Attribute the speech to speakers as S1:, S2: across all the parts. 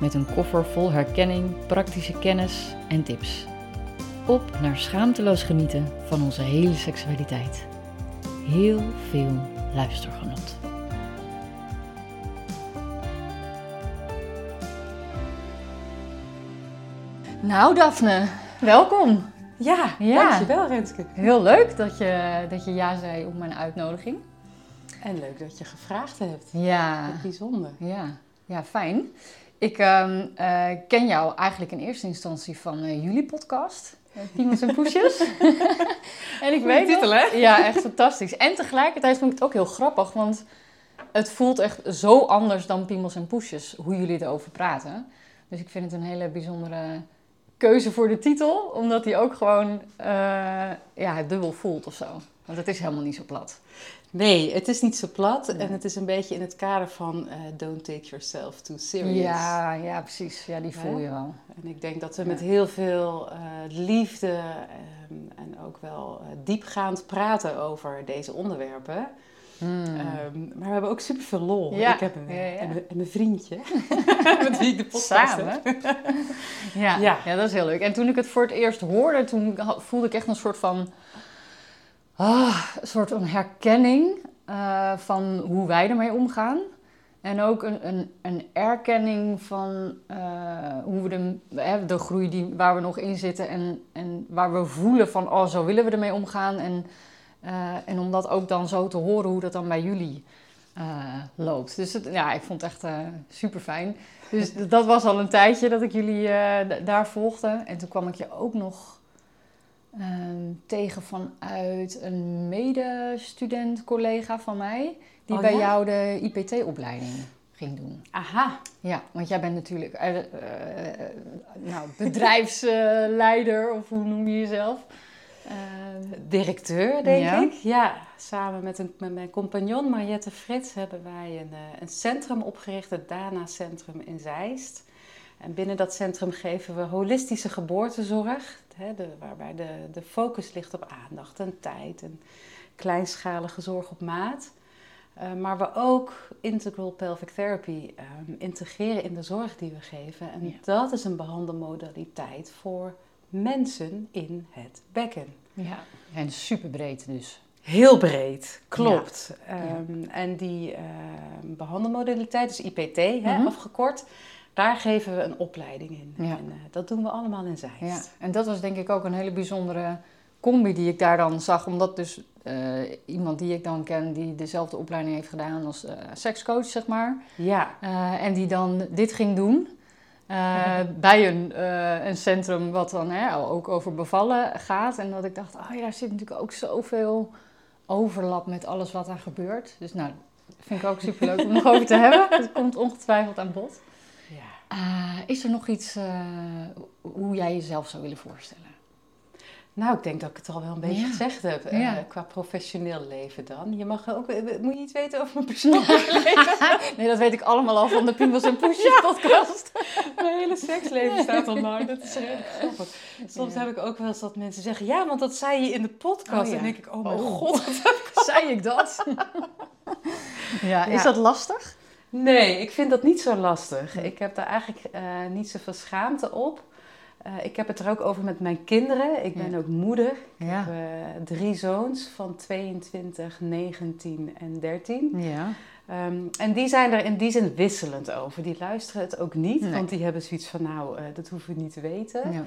S1: Met een koffer vol herkenning, praktische kennis en tips. Op naar schaamteloos genieten van onze hele seksualiteit. Heel veel luistergenot. Nou, Daphne, welkom.
S2: Ja,
S1: Ja.
S2: dankjewel Renske.
S1: Heel leuk dat je, dat je ja zei op mijn uitnodiging.
S2: En leuk dat je gevraagd hebt.
S1: Ja,
S2: bijzonder.
S1: ja, ja fijn. Ik ehm, eh, ken jou eigenlijk in eerste instantie van eh, jullie podcast, eh, Piemels en Poesjes. en ik weet
S2: titel, hè?
S1: Ja, echt fantastisch. En tegelijkertijd vond ik het ook heel grappig, want het voelt echt zo anders dan Piemels en Poesjes, hoe jullie erover praten. Dus ik vind het een hele bijzondere keuze voor de titel, omdat die ook gewoon eh, ja, het dubbel voelt of zo. Want het is helemaal niet zo plat.
S2: Nee, het is niet zo plat
S1: Nee.
S2: en het is een beetje in het kader van eh, don't take yourself too serious.
S1: Ja, ja, precies. Ja, die voel
S2: Hè?
S1: je wel.
S2: En ik denk dat we
S1: Ja.
S2: met heel veel eh, liefde ehm, en ook wel eh, diepgaand praten over deze onderwerpen. Ehm, maar we hebben ook superveel lol.
S1: Ja.
S2: Ik heb een,
S1: Ja,
S2: vriendje, met wie ik de podcast
S1: Samen.
S2: heb.
S1: Ja, ja. Dat is heel leuk. En toen ik het voor het eerst hoorde, toen voelde ik echt een soort van... ah, een soort van herkenning eh, van hoe wij ermee omgaan. En ook een, een, een erkenning van eh, hoe we de, hè, de groei die, waar we nog in zitten. En, en waar we voelen van, oh, zo willen we ermee omgaan. En, eh, en om dat ook dan zo te horen, hoe dat dan bij jullie loopt. Dus het, ja, ik vond het echt super fijn. Dus dat was al een tijdje dat ik jullie daar volgde. En toen kwam ik je ook nog ehm, tegen vanuit een medestudent, collega van mij, die
S2: Oh,
S1: bij
S2: ja?
S1: jou de IPT-opleiding ging doen.
S2: Aha,
S1: Ja, want jij bent natuurlijk eh, eh, nou, bedrijfsleider, of hoe noem je jezelf? Ehm,
S2: directeur, denk
S1: Ja.
S2: ik. Ja, samen met, een, met mijn compagnon Mariette Frits hebben wij een, eh, een centrum opgericht, het Dana Centrum in Zeist. En binnen dat centrum geven we holistische geboortezorg, hè, de, waarbij de, de focus ligt op aandacht en tijd en kleinschalige zorg op maat. Eh, maar we ook integral pelvic therapy ehm, integreren in de zorg die we geven. En
S1: Ja.
S2: dat is een behandelmodaliteit voor mensen in het bekken.
S1: ja, en super breed dus.
S2: Heel breed, klopt.
S1: Ja.
S2: Ehm, en die ehm, behandelmodaliteit, dus IPT hè,
S1: Mhm.
S2: afgekort, daar geven we een opleiding in.
S1: Ja.
S2: En eh, dat doen we allemaal in Zeist.
S1: Ja, en dat was denk ik ook een hele bijzondere combi die ik daar dan zag. Omdat dus eh, iemand die ik dan ken, die dezelfde opleiding heeft gedaan als eh sekscoach, zeg maar.
S2: Ja.
S1: en die dan dit ging doen. bij een, een centrum wat dan hè, ook over bevallen gaat. En dat ik dacht, oh ja, daar zit natuurlijk ook zoveel overlap met alles wat daar gebeurt. Dus nou, vind ik ook superleuk om nog over te hebben. Het komt ongetwijfeld aan bod. Eh, is er nog iets eh, hoe jij jezelf zou willen voorstellen?
S2: Nou, ik denk dat ik het al wel een beetje
S1: Ja.
S2: gezegd heb. eh, qua professioneel leven dan. Je mag ook... Moet je iets weten over mijn persoonlijk leven?
S1: Nee, dat weet ik allemaal al van de Piemels en Poesjes podcast.
S2: Mijn hele seksleven staat online. Dat is redelijk grappig. Soms
S1: Ja.
S2: heb ik ook wel eens dat mensen zeggen... Ja, want dat zei je in de podcast.
S1: Oh.
S2: En dan denk ik, oh mijn
S1: Oh.
S2: god.
S1: Zei ik dat? Ja, is dat lastig?
S2: Nee, ik vind dat niet zo lastig. Ik heb daar eigenlijk eh, niet zoveel schaamte op. Eh, ik heb het er ook over met mijn kinderen. Ik ben
S1: Ja.
S2: ook moeder. Ik
S1: Ja.
S2: heb eh, drie zoons van 22, 19 en 13.
S1: Ja.
S2: Ehm, en die zijn er in die zin wisselend over. Die luisteren het ook niet,
S1: Nee.
S2: want die hebben zoiets van, nou, dat hoeven we niet te weten.
S1: ja.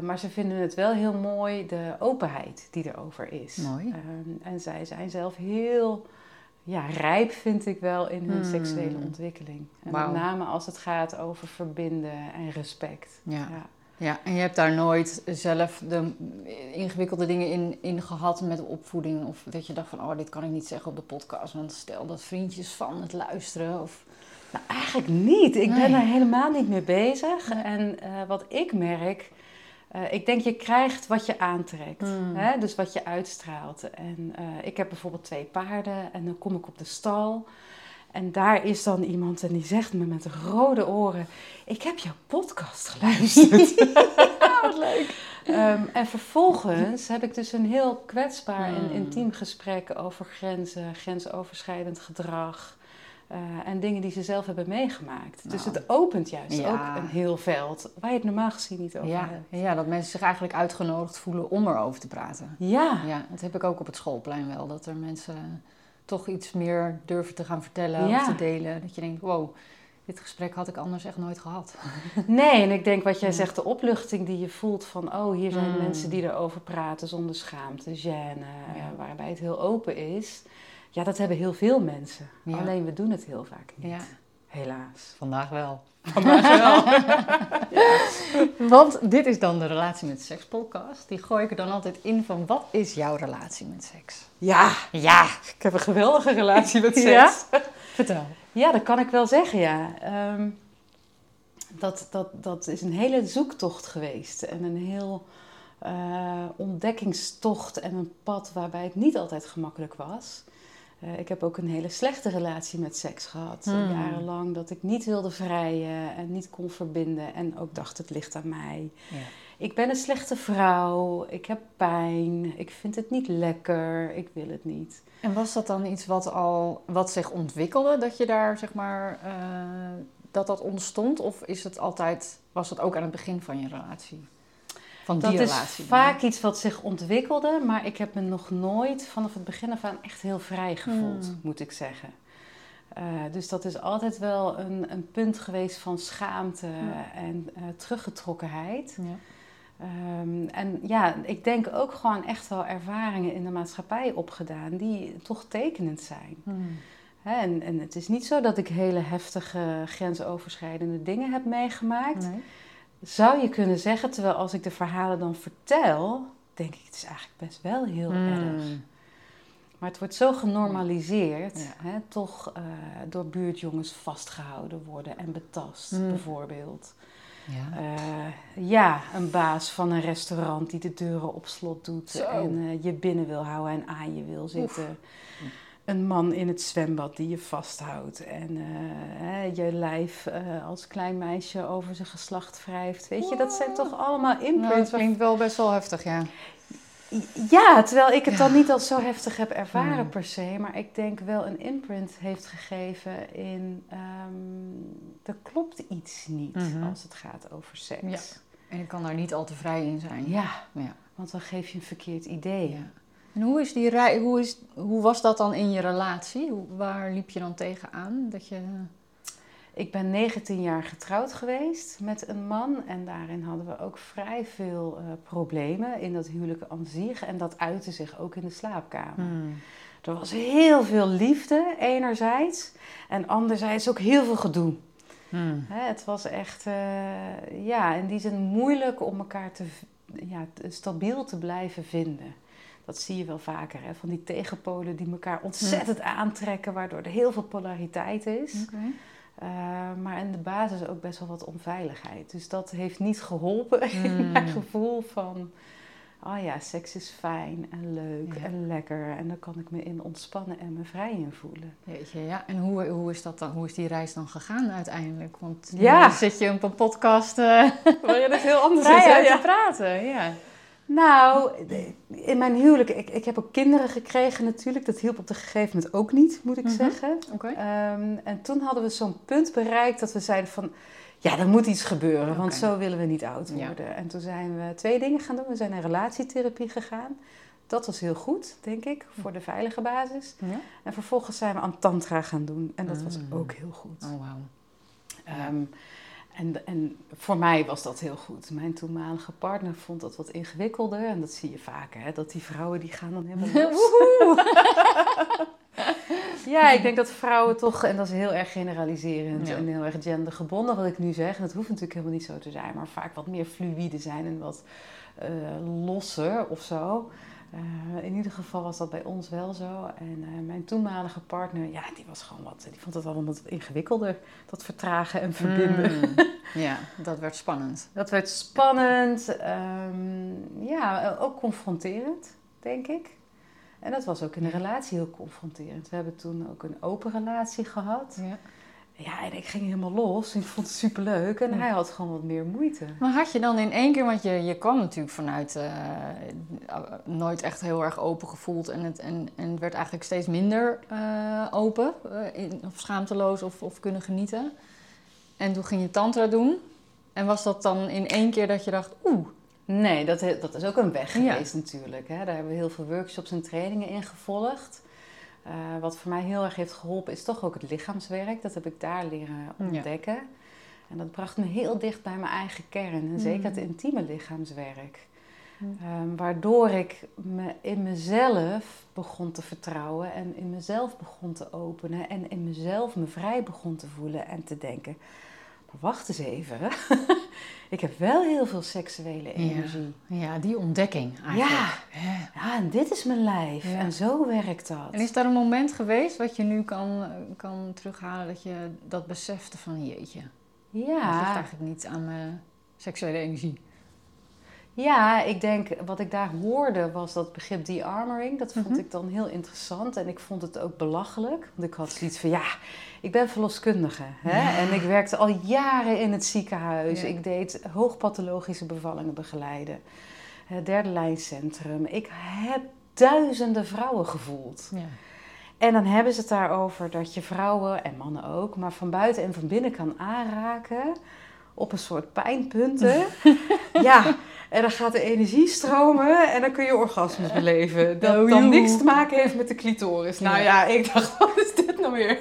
S2: Maar ze vinden het wel heel mooi, de openheid die erover is.
S1: Mooi.
S2: Ehm, en zij zijn zelf heel ja, rijp, vind ik wel, in hun
S1: Hmm.
S2: seksuele ontwikkeling. En met name als het gaat over verbinden en respect.
S1: Ja.
S2: Ja.
S1: ja, en je hebt daar nooit zelf de ingewikkelde dingen in, in gehad met opvoeding? Of dat je dacht van, oh, dit kan ik niet zeggen op de podcast. Want stel dat vriendjes van het luisteren of...
S2: Nou, eigenlijk niet. Ik ben er helemaal niet mee bezig. En eh, wat ik merk, eh, ik denk je krijgt wat je aantrekt.
S1: Mm.
S2: Hè? Dus wat je uitstraalt. En eh, ik heb bijvoorbeeld twee paarden en dan kom ik op de stal. En daar is dan iemand en die zegt me met rode oren: Ik heb jouw podcast geluisterd.
S1: wat leuk.
S2: Ehm, en vervolgens heb ik dus een heel kwetsbaar en
S1: Hmm.
S2: intiem gesprek over grenzen, grensoverschrijdend gedrag. Eh, en dingen die ze zelf hebben meegemaakt. Dus
S1: Nou.
S2: het opent juist
S1: Ja.
S2: ook een heel veld waar je het normaal gezien niet over
S1: Ja,
S2: hebt.
S1: ja, dat mensen zich eigenlijk uitgenodigd voelen om erover te praten.
S2: Ja,
S1: Ja, dat heb ik ook op het schoolplein wel. Dat er mensen toch iets meer durven te gaan vertellen
S2: Ja.
S1: of te delen. Dat je denkt, wow, dit gesprek had ik anders echt nooit gehad.
S2: nee, en ik denk wat jij zegt, de opluchting die je voelt van, oh, hier zijn
S1: Hmm.
S2: mensen die erover praten zonder schaamte, gêne,
S1: Ja.
S2: waarbij het heel open is. Ja, dat hebben heel veel mensen.
S1: Ja.
S2: Alleen we doen het heel vaak niet.
S1: Ja.
S2: Helaas.
S1: Vandaag wel.
S2: Vandaag wel.
S1: Want dit is dan de Relatie met Seks podcast. Die gooi ik er dan altijd in van, wat is jouw relatie met seks?
S2: Ja,
S1: Ja,
S2: ik heb een geweldige relatie met seks.
S1: Ja? vertel.
S2: Ja, dat kan ik wel zeggen, ja. Ehm, dat, dat, dat is een hele zoektocht geweest. En een heel eh, ontdekkingstocht en een pad waarbij het niet altijd gemakkelijk was. Eh, ik heb ook een hele slechte relatie met seks gehad.
S1: Hmm.
S2: Jarenlang dat ik niet wilde vrijen en niet kon verbinden. En ook dacht, het ligt aan mij.
S1: Ja.
S2: Ik ben een slechte vrouw. Ik heb pijn. Ik vind het niet lekker. Ik wil het niet.
S1: En was dat dan iets wat al wat zich ontwikkelde, dat je daar zeg maar eh, dat dat ontstond, of is het altijd was dat ook aan het begin van je relatie? Van die
S2: Dat is
S1: relatie?
S2: vaak iets wat zich ontwikkelde, maar ik heb me nog nooit vanaf het begin af aan echt heel vrij gevoeld,
S1: Hmm.
S2: moet ik zeggen. Eh, dus dat is altijd wel een, een punt geweest van schaamte
S1: Ja.
S2: en eh, teruggetrokkenheid.
S1: Ja.
S2: Ehm, en ja, ik denk ook gewoon echt wel ervaringen in de maatschappij opgedaan die toch tekenend zijn.
S1: Hmm.
S2: Hè, en, en het is niet zo dat ik hele heftige grensoverschrijdende dingen heb meegemaakt.
S1: Nee.
S2: Zou je kunnen zeggen, terwijl als ik de verhalen dan vertel, denk ik, het is eigenlijk best wel heel erg.
S1: Hmm.
S2: Maar het wordt zo genormaliseerd,
S1: Ja.
S2: hè, toch eh, door buurtjongens vastgehouden worden en betast,
S1: Mm.
S2: bijvoorbeeld.
S1: Ja.
S2: Eh, ja, een baas van een restaurant die de deuren op slot doet
S1: Zo.
S2: en eh, je binnen wil houden en aan je wil zitten. Een man in het zwembad die je vasthoudt en eh, je lijf eh, als klein meisje over zijn geslacht wrijft. Weet je, dat zijn toch allemaal
S1: Nou,
S2: imprints.
S1: dat klinkt wel best wel heftig, ja.
S2: Ja, terwijl ik het dan niet als zo heftig heb ervaren per se, maar ik denk wel een imprint heeft gegeven in ehm, er klopt iets niet
S1: Mhm.
S2: als het gaat over seks.
S1: Ja. En ik kan daar niet al te vrij in zijn.
S2: Ja,
S1: Ja.
S2: want dan geef je een verkeerd idee.
S1: Ja. En hoe, is die rij, hoe, is, hoe was dat dan in je relatie? Hoe, waar liep je dan tegenaan? Dat je...
S2: Ik ben 19 jaar getrouwd geweest met een man en daarin hadden we ook vrij veel eh, problemen in dat huwelijk aan zich en dat uitte zich ook in de slaapkamer.
S1: Hmm.
S2: Er was heel veel liefde enerzijds en anderzijds ook heel veel gedoe.
S1: Hmm.
S2: Hè, het was echt, eh, ja, in die zin moeilijk om elkaar te, ja, stabiel te blijven vinden. Dat zie je wel vaker, hè? van die tegenpolen die elkaar ontzettend aantrekken, waardoor er heel veel polariteit is. Eh, maar in de basis ook best wel wat onveiligheid. Dus dat heeft niet geholpen in
S1: Hmm.
S2: mijn gevoel van... Oh ja, seks is fijn en leuk
S1: Ja.
S2: en lekker. En daar kan ik me in ontspannen en me vrij in voelen.
S1: Jeetje, ja. En hoe, hoe, is dat dan, hoe is die reis dan gegaan uiteindelijk? Want
S2: Ja.
S1: nu zit je op een podcast uh,
S2: Waar je dat heel anders
S1: uit te praten. Ja.
S2: Nou, in mijn huwelijk, ik, ik heb ook kinderen gekregen natuurlijk. Dat hielp op een gegeven moment ook niet, moet ik
S1: Mhm.
S2: zeggen.
S1: Oké.
S2: Ehm, en toen hadden we zo'n punt bereikt dat we zeiden van... Ja, er moet iets gebeuren, want zo willen we niet oud
S1: Ja.
S2: worden. En toen zijn we twee dingen gaan doen. We zijn naar relatietherapie gegaan. Dat was heel goed, denk ik, voor de veilige basis.
S1: Ja?
S2: En vervolgens zijn we aan tantra gaan doen. En dat was
S1: Mm.
S2: ook heel goed.
S1: Oh, wauw.
S2: Ehm, en, en voor mij was dat heel goed. Mijn toenmalige partner vond dat wat ingewikkelder. En dat zie je vaker, hè? dat die vrouwen die gaan dan helemaal los. ja, ik denk dat vrouwen toch, en dat is heel erg generaliserend
S1: Ja.
S2: en heel erg gendergebonden wat ik nu zeg. En dat hoeft natuurlijk helemaal niet zo te zijn, maar vaak wat meer fluïde zijn en wat eh, losser of zo. Eh, in ieder geval was dat bij ons wel zo. En eh, mijn toenmalige partner, ja, die was gewoon wat. Die vond het allemaal wat ingewikkelder. Dat vertragen en verbinden.
S1: Mm. Ja, dat werd spannend.
S2: Dat werd spannend. ehm, ja, ook confronterend, denk ik. En dat was ook in de relatie heel confronterend. We hebben toen ook een open relatie gehad.
S1: Ja.
S2: Ja, en ik ging helemaal los. Ik vond het superleuk. En hij had gewoon wat meer moeite.
S1: Maar had je dan in één keer, want je, je kwam natuurlijk vanuit eh, nooit echt heel erg open gevoeld en het, en, en het werd eigenlijk steeds minder eh, open, eh, in, of schaamteloos of, of kunnen genieten. En toen ging je tantra doen. En was dat dan in één keer dat je dacht, oeh,
S2: Nee, dat, dat is ook een weg
S1: Ja.
S2: geweest natuurlijk. Hè. Daar hebben we heel veel workshops en trainingen in gevolgd. Eh, wat voor mij heel erg heeft geholpen is toch ook het lichaamswerk. Dat heb ik daar leren
S1: Ja.
S2: ontdekken. En dat bracht me heel dicht bij mijn eigen kern. En zeker het intieme lichaamswerk.
S1: Mm.
S2: Ehm, waardoor ik me in mezelf begon te vertrouwen en in mezelf begon te openen en in mezelf me vrij begon te voelen en te denken. Maar wacht eens even. ik heb wel heel veel seksuele energie.
S1: ja, die ontdekking eigenlijk.
S2: Ja, ja, en dit is mijn lijf.
S1: Ja.
S2: En zo werkt dat.
S1: En is daar een moment geweest wat je nu kan, kan terughalen dat je dat besefte van jeetje, het ligt
S2: ja,
S1: eigenlijk niet aan mijn seksuele energie.
S2: Ja, ik denk wat ik daar hoorde was dat begrip de-armoring. Dat vond
S1: Mhm.
S2: ik dan heel interessant. En ik vond het ook belachelijk. Want ik had zoiets van, ja, ik ben verloskundige. Hè?
S1: Ja.
S2: En ik werkte al jaren in het ziekenhuis.
S1: Ja.
S2: Ik deed hoogpathologische bevallingen begeleiden. Derde lijncentrum. Ik heb duizenden vrouwen gevoeld.
S1: Ja.
S2: En dan hebben ze het daarover dat je vrouwen en mannen ook, maar van buiten en van binnen kan aanraken op een soort pijnpunten. ja, en dan gaat de energie stromen en dan kun je orgasmes beleven. Dat
S1: Oh,
S2: dan niks te maken heeft met de clitoris. Nou
S1: Ja.
S2: ik dacht, wat is dit nou weer?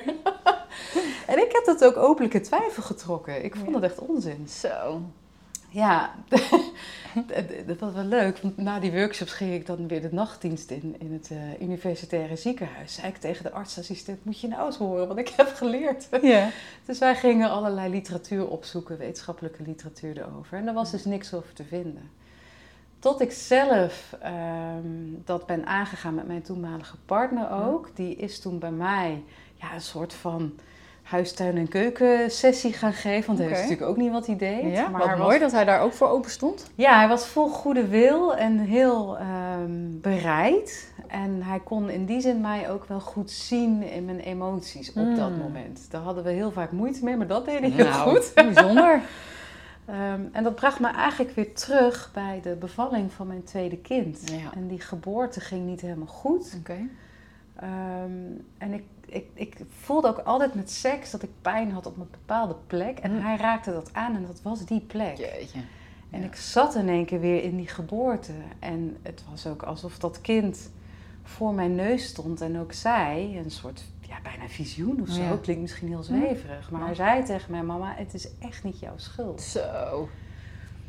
S2: en ik heb dat ook openlijk in twijfel getrokken. Ik vond
S1: Ja.
S2: dat echt onzin.
S1: Zo.
S2: Ja, dat was wel leuk. Want na die workshops ging ik dan weer de nachtdienst in, in het eh, universitaire ziekenhuis. Zei ik tegen de artsassistent, moet je nou eens horen wat ik heb geleerd.
S1: Ja.
S2: Dus wij gingen allerlei literatuur opzoeken, wetenschappelijke literatuur erover. En er was dus niks over te vinden. Tot ik zelf ehm, dat ben aangegaan met mijn toenmalige partner ook. Die is toen bij mij ja, een soort van huistuin- en keukensessie gaan geven. Want hij wist natuurlijk ook niet wat hij deed.
S1: Ja,
S2: maar
S1: wat mooi dat hij daar ook voor open stond.
S2: ja, hij was vol goede wil en heel ehm, bereid. En hij kon in die zin mij ook wel goed zien in mijn emoties op
S1: Mm.
S2: dat moment. Daar hadden we heel vaak moeite mee, maar dat deed hij heel
S1: Nou,
S2: goed.
S1: Bijzonder.
S2: Ehm, en dat bracht me eigenlijk weer terug bij de bevalling van mijn tweede kind.
S1: Ja.
S2: En die geboorte ging niet helemaal goed.
S1: Oké.
S2: Ehm, en ik, ik, ik voelde ook altijd met seks dat ik pijn had op een bepaalde plek. En
S1: Mm.
S2: hij raakte dat aan en dat was die plek.
S1: Jeetje.
S2: En
S1: Ja.
S2: ik zat in één keer weer in die geboorte. En het was ook alsof dat kind voor mijn neus stond. En ook zij, een soort bijna visioen of zo.
S1: Ja.
S2: Klinkt misschien heel zweverig. Maar hij zei tegen mij, mama, het is echt niet jouw schuld.
S1: Zo.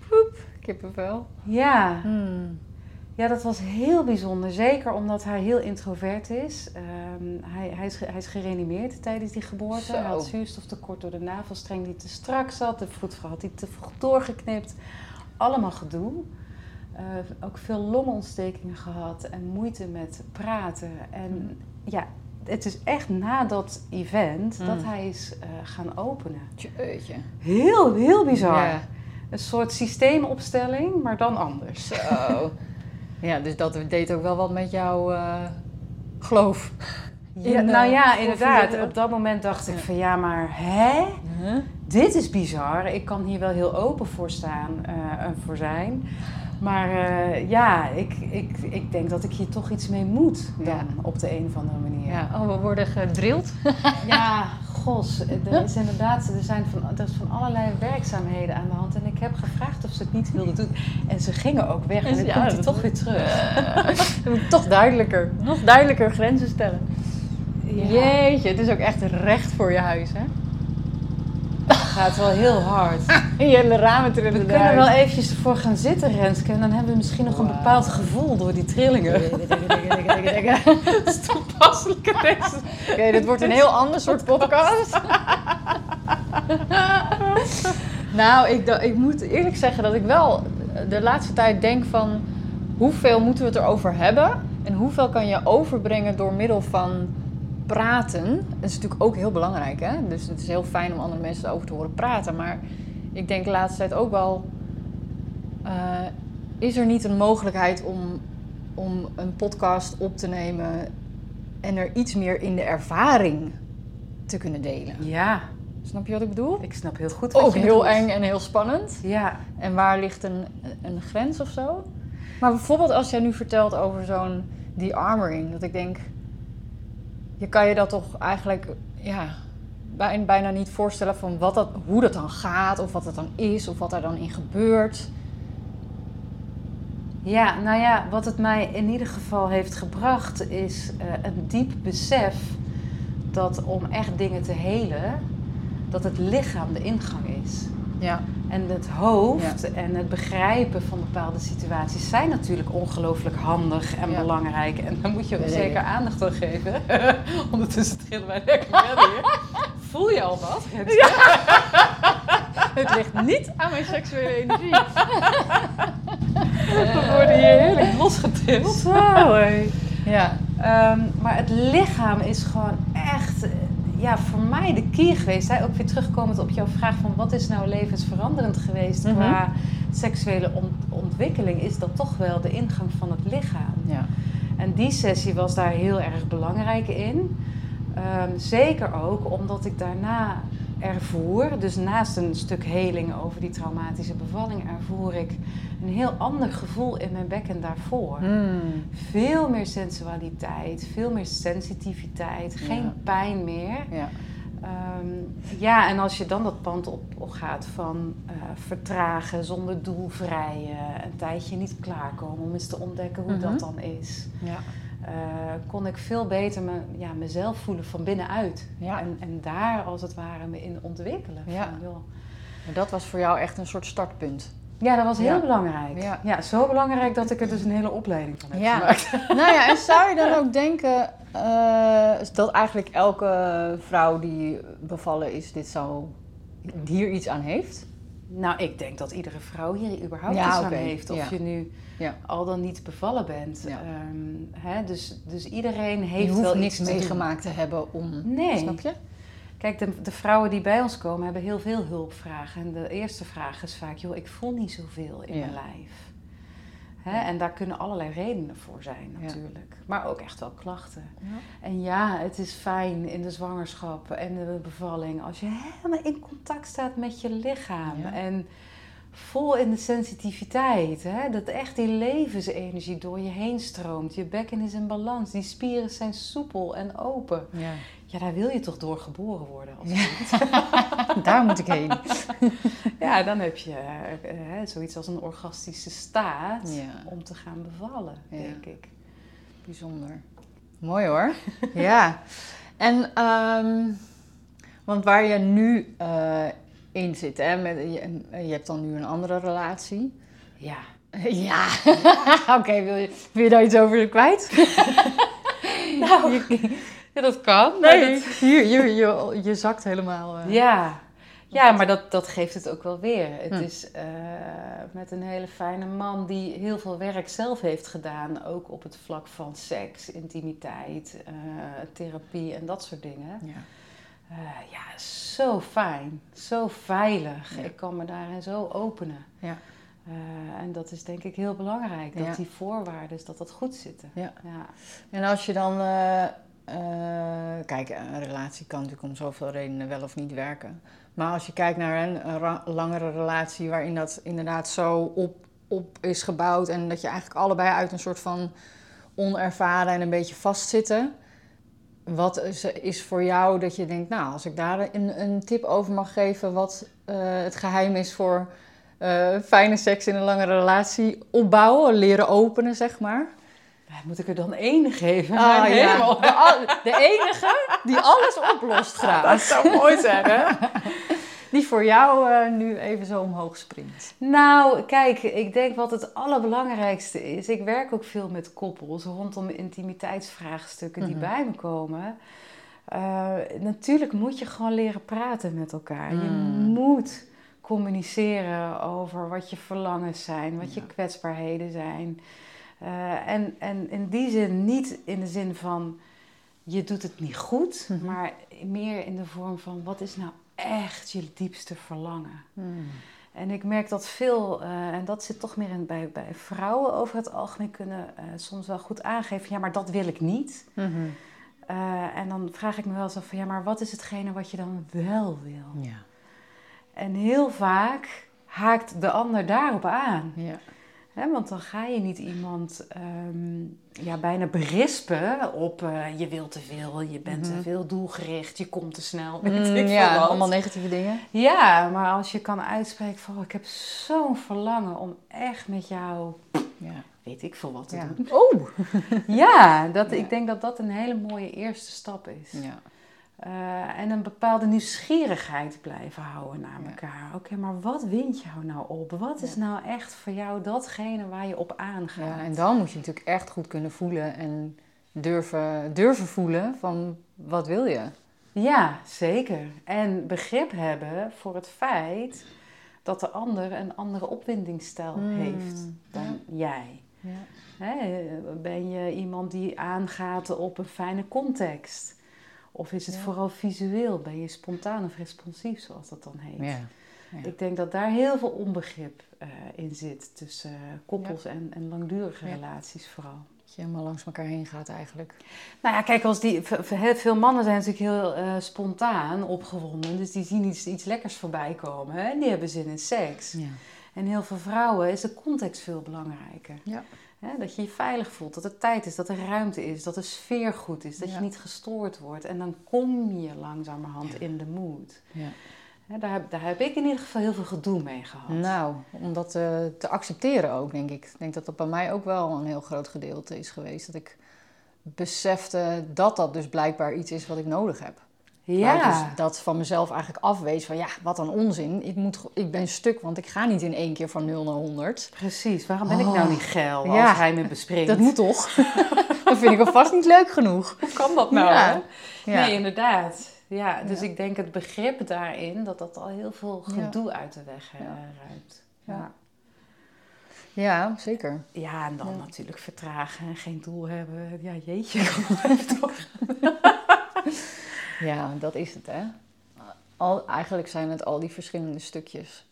S1: Poep. Kippenvel.
S2: Ja,
S1: Hmm.
S2: ja dat was heel bijzonder. Zeker omdat hij heel introvert is. Ehm, hij, hij, is hij is gereanimeerd tijdens die geboorte.
S1: Zo.
S2: Hij had zuurstoftekort door de navelstreng die te strak zat. De vroedvrouw had hij te vroeg doorgeknipt. Allemaal gedoe. Eh, ook veel longontstekingen gehad en moeite met praten. En ja, het is echt na dat event
S1: Mm.
S2: dat hij is eh, gaan openen.
S1: Jeetje.
S2: Heel, heel bizar.
S1: Ja.
S2: Een soort systeemopstelling, maar dan anders.
S1: Zo. Ja, dus dat deed ook wel wat met jouw eh, geloof.
S2: Ja, nou
S1: eh,
S2: ja, inderdaad. Op dat moment dacht ik van ja, maar hè?
S1: Huh?
S2: Dit is bizar. Ik kan hier wel heel open voor staan en voor zijn. Maar eh, ja, ik, ik, ik denk dat ik hier toch iets mee moet dan
S1: Ja.
S2: op de een of andere manier.
S1: Ja, oh, we worden gedrild.
S2: Ja, gos. Er is inderdaad, er zijn van, er is van allerlei werkzaamheden aan de hand. En ik heb gevraagd of ze het niet wilden doen. En ze gingen ook weg. En dan
S1: Ja,
S2: komt hij toch weer terug.
S1: Moeten toch duidelijker, nog duidelijker grenzen stellen.
S2: Ja,
S1: Jeetje, het is ook echt recht voor je huis, hè?
S2: Het gaat wel heel hard.
S1: En je hele ramen trillen
S2: We kunnen wel eventjes ervoor gaan zitten, Renske. En dan hebben we misschien nog een bepaald gevoel door die trillingen. Dat is toepasselijk deze.
S1: Oké, dit wordt een heel ander soort podcast. nou, ik, ik moet eerlijk zeggen dat ik wel de laatste tijd denk van... hoeveel moeten we het erover hebben en hoeveel kan je overbrengen door middel van praten. Is natuurlijk ook heel belangrijk, hè? Dus het is heel fijn om andere mensen over te horen praten. Maar ik denk de laatste tijd ook wel... eh, is er niet een mogelijkheid om, om een podcast op te nemen... en er iets meer in de ervaring te kunnen delen?
S2: Ja,
S1: Snap je wat ik bedoel?
S2: ik snap heel goed wat
S1: Ook
S2: je
S1: heel eng en heel spannend.
S2: Ja,
S1: En waar ligt een, een grens of zo? Maar bijvoorbeeld als jij nu vertelt over zo'n de-armoring, dat ik denk, je kan je dat toch eigenlijk ja, bij- bijna niet voorstellen van wat dat, hoe dat dan gaat, of wat het dan is, of wat er dan in gebeurt.
S2: Ja, nou ja, wat het mij in ieder geval heeft gebracht is eh, een diep besef dat om echt dingen te helen, dat het lichaam de ingang is.
S1: Ja,
S2: En het hoofd en het begrijpen van bepaalde situaties zijn natuurlijk ongelooflijk handig en
S1: Ja.
S2: belangrijk. En daar moet je ook
S1: Ja,
S2: zeker aandacht aan geven. Ondertussen trillen wij lekker verder hier. Voel je al wat?
S1: het ligt niet aan mijn seksuele energie.
S2: We worden hier heerlijk losgetild.
S1: Zo, hé. Ja,
S2: Ehm, maar het lichaam is gewoon echt, ja, voor mij de key geweest. Hè? Ook weer terugkomend op jouw vraag van wat is nou levensveranderend geweest
S1: Mhm.
S2: qua seksuele ont- ontwikkeling, is dat toch wel de ingang van het lichaam.
S1: ja.
S2: En die sessie was daar heel erg belangrijk in. Ehm, zeker ook omdat ik daarna ervoer, dus naast een stuk heling over die traumatische bevalling, ervoer ik een heel ander gevoel in mijn bekken daarvoor.
S1: Hmm.
S2: Veel meer sensualiteit, veel meer sensitiviteit, geen
S1: Ja.
S2: pijn meer.
S1: ja.
S2: Ehm, ja, en als je dan dat pand op, op gaat van eh, vertragen, zonder doel vrijen, een tijdje niet klaarkomen om eens te ontdekken hoe
S1: Mhm.
S2: dat dan is,
S1: ja.
S2: Eh, kon ik veel beter me, ja, mezelf voelen van binnenuit.
S1: Ja.
S2: En, en daar als het ware me in ontwikkelen.
S1: Ja.
S2: Van, joh.
S1: Maar dat was voor jou echt een soort startpunt.
S2: ja, dat was heel
S1: Ja.
S2: belangrijk.
S1: Ja.
S2: Ja. zo belangrijk dat ik er dus een hele opleiding van heb
S1: Ja.
S2: gemaakt.
S1: nou ja, en zou je dan ook denken eh, dat eigenlijk elke vrouw die bevallen is, dit zou, hier iets aan heeft?
S2: Nou, ik denk dat iedere vrouw hier überhaupt iets aan heeft. Of je nu
S1: Ja.
S2: al dan niet bevallen bent.
S1: Ja.
S2: Ehm, hè, dus, dus iedereen
S1: Je
S2: heeft
S1: hoeft
S2: wel
S1: niks
S2: te
S1: meegemaakt te hebben om.
S2: Nee.
S1: Snap je?
S2: Kijk, de, de vrouwen die bij ons komen hebben heel veel hulpvragen. En de eerste vraag is vaak, joh, ik voel niet zoveel in
S1: Ja.
S2: mijn lijf. Hè, en daar kunnen allerlei redenen voor zijn natuurlijk. Maar ook echt wel klachten. En ja, het is fijn in de zwangerschap en de bevalling als je helemaal in contact staat met je lichaam. En vol in de sensitiviteit. Hè? Dat echt die levensenergie door je heen stroomt. Je bekken is in balans. Die spieren zijn soepel en open.
S1: Ja.
S2: Ja, daar wil je toch door geboren worden als
S1: Ja.
S2: kind?
S1: Daar moet ik heen.
S2: Ja, dan heb je eh, eh, zoiets als een orgastische staat
S1: Ja.
S2: om te gaan bevallen,
S1: Ja.
S2: denk ik.
S1: Bijzonder. Mooi hoor. ja. En, ehm, want waar je nu eh, in zit, hè, met, je, je hebt dan nu een andere relatie.
S2: Ja.
S1: Ja, oké, wil, je, wil je daar iets over kwijt?
S2: Nou, ja, dat kan.
S1: Nee,
S2: dat-
S1: hier, hier, je, je zakt helemaal. eh.
S2: Ja, ja maar dat, dat geeft het ook wel weer. Het
S1: Hm.
S2: is eh, met een hele fijne man die heel veel werk zelf heeft gedaan. Ook op het vlak van seks, intimiteit, eh, therapie en dat soort dingen.
S1: Ja.
S2: Eh, ja, zo fijn, zo veilig.
S1: Ja.
S2: Ik kan me daarin zo openen.
S1: Ja.
S2: Eh, en dat is denk ik heel belangrijk, dat
S1: Ja.
S2: die voorwaarden, dat dat goed zitten.
S1: Ja.
S2: Ja.
S1: En als je dan. eh, kijk, een relatie kan natuurlijk om zoveel redenen wel of niet werken. Maar als je kijkt naar een, een langere relatie waarin dat inderdaad zo op, op is gebouwd. en dat je eigenlijk allebei uit een soort van onervaren en een beetje vastzitten. Wat is, is voor jou dat je denkt, nou, als ik daar een, een tip over mag geven, wat eh, het geheim is voor eh, fijne seks in een langere relatie opbouwen, leren openen, zeg maar?
S2: Moet ik er dan één geven?
S1: Ah,
S2: Nee,
S1: ja.
S2: helemaal.
S1: De, de enige die alles oplost graag.
S2: Dat zou mooi zijn, hè?
S1: Die voor jou eh, nu even zo omhoog springt.
S2: Nou, kijk, ik denk wat het allerbelangrijkste is. Ik werk ook veel met koppels rondom intimiteitsvraagstukken die
S1: Mhm.
S2: bij me komen. Eh, natuurlijk moet je gewoon leren praten met elkaar. Je
S1: Mm.
S2: moet communiceren over wat je verlangens zijn, wat je kwetsbaarheden zijn. Eh, en, en in die zin niet in de zin van je doet het niet goed,
S1: Mhm.
S2: maar meer in de vorm van wat is nou echt je diepste verlangen.
S1: Hmm.
S2: En ik merk dat veel, eh, en dat zit toch meer in, bij, bij vrouwen over het algemeen, kunnen eh, soms wel goed aangeven: ja, maar dat wil ik niet.
S1: Mhm.
S2: Eh, en dan vraag ik me wel eens af van ja, maar wat is hetgene wat je dan wel wil?
S1: Ja.
S2: En heel vaak haakt de ander daarop aan.
S1: Ja.
S2: Want dan ga je niet iemand ehm, ja, bijna berispen op eh, je wil te veel, je bent
S1: Mhm.
S2: te veel doelgericht, je komt te snel. Weet
S1: Mm,
S2: ik
S1: ja,
S2: wat.
S1: allemaal negatieve dingen.
S2: Ja, maar als je kan uitspreken van oh, ik heb zo'n verlangen om echt met jou,
S1: Ja.
S2: weet ik veel wat te
S1: Ja.
S2: doen.
S1: Oh!
S2: Ja, dat,
S1: Ja.
S2: ik denk dat dat een hele mooie eerste stap is.
S1: Ja.
S2: Eh, en een bepaalde nieuwsgierigheid blijven houden naar
S1: Ja.
S2: elkaar. Oké, maar wat wint jou nou op? Wat is
S1: Ja.
S2: nou echt voor jou datgene waar je op aangaat?
S1: ja, en dan moet je natuurlijk echt goed kunnen voelen en durven, durven voelen van wat wil je?
S2: Ja, zeker. En begrip hebben voor het feit dat de ander een andere opwindingsstijl
S1: Mm,
S2: heeft dan jij. Hè, ben je iemand die aangaat op een fijne context? Of is het vooral visueel? Ben je spontaan of responsief, zoals dat dan heet?
S1: Ja.
S2: Ik denk dat daar heel veel onbegrip eh, in zit tussen eh, koppels en, en langdurige
S1: Ja.
S2: relaties vooral.
S1: Dat je helemaal langs elkaar heen gaat eigenlijk.
S2: Nou ja, kijk, als die, veel mannen zijn natuurlijk heel eh, spontaan opgewonden. Dus die zien iets, iets lekkers voorbij komen hè, en die hebben zin in seks.
S1: Ja.
S2: En heel veel vrouwen is de context veel belangrijker.
S1: Ja.
S2: Hè, dat je je veilig voelt, dat er tijd is, dat er ruimte is, dat de sfeer goed is, dat
S1: Ja.
S2: je niet gestoord wordt. En dan kom je langzamerhand
S1: Ja.
S2: in de mood.
S1: Ja.
S2: Hè, daar, heb, daar heb ik in ieder geval heel veel gedoe mee gehad.
S1: Nou, om dat eh, te accepteren ook, denk ik. Ik denk dat dat bij mij ook wel een heel groot gedeelte is geweest. Dat ik besefte dat dat dus blijkbaar iets is wat ik nodig heb. Waar ik
S2: ja.
S1: dus dat van mezelf eigenlijk afwees van ja, wat een onzin. Ik, moet, ik ben stuk, want ik ga niet in één keer van 0 naar 100.
S2: Precies, waarom ben ik
S1: Oh.
S2: nou niet geil
S1: Ja.
S2: als hij me bespringt?
S1: Dat moet toch? dat vind ik alvast niet leuk genoeg.
S2: Hoe kan dat nou?
S1: Ja.
S2: Nee, inderdaad. Ja, dus ik denk het begrip daarin, dat dat al heel veel gedoe uit de weg eh,
S1: Ja.
S2: ruimt.
S1: Ja.
S2: Ja.
S1: zeker.
S2: ja, en dan
S1: Ja.
S2: natuurlijk vertragen en geen doel hebben. Ja, jeetje, even.
S1: Ja, dat is het hè. Al, eigenlijk zijn het al die verschillende stukjes.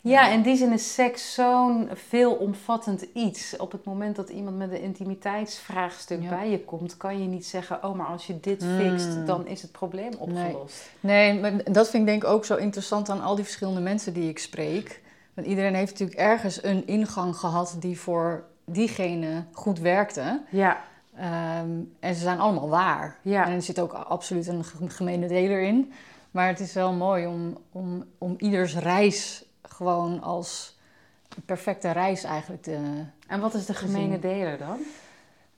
S2: Ja, in die zin is seks zo'n veelomvattend iets. Op het moment dat iemand met een intimiteitsvraagstuk
S1: Ja.
S2: bij je komt, kan je niet zeggen: Oh, maar als je dit
S1: Mm.
S2: fixt, dan is het probleem opgelost.
S1: Nee, maar dat vind ik denk ik ook zo interessant aan al die verschillende mensen die ik spreek. Want iedereen heeft natuurlijk ergens een ingang gehad die voor diegene goed werkte.
S2: Ja,
S1: Ehm, en ze zijn allemaal waar.
S2: Ja.
S1: En er zit ook absoluut een ge- gemene deler in. Maar het is wel mooi om, om, om ieders reis gewoon als perfecte reis eigenlijk te...
S2: en wat is de gemene deler dan?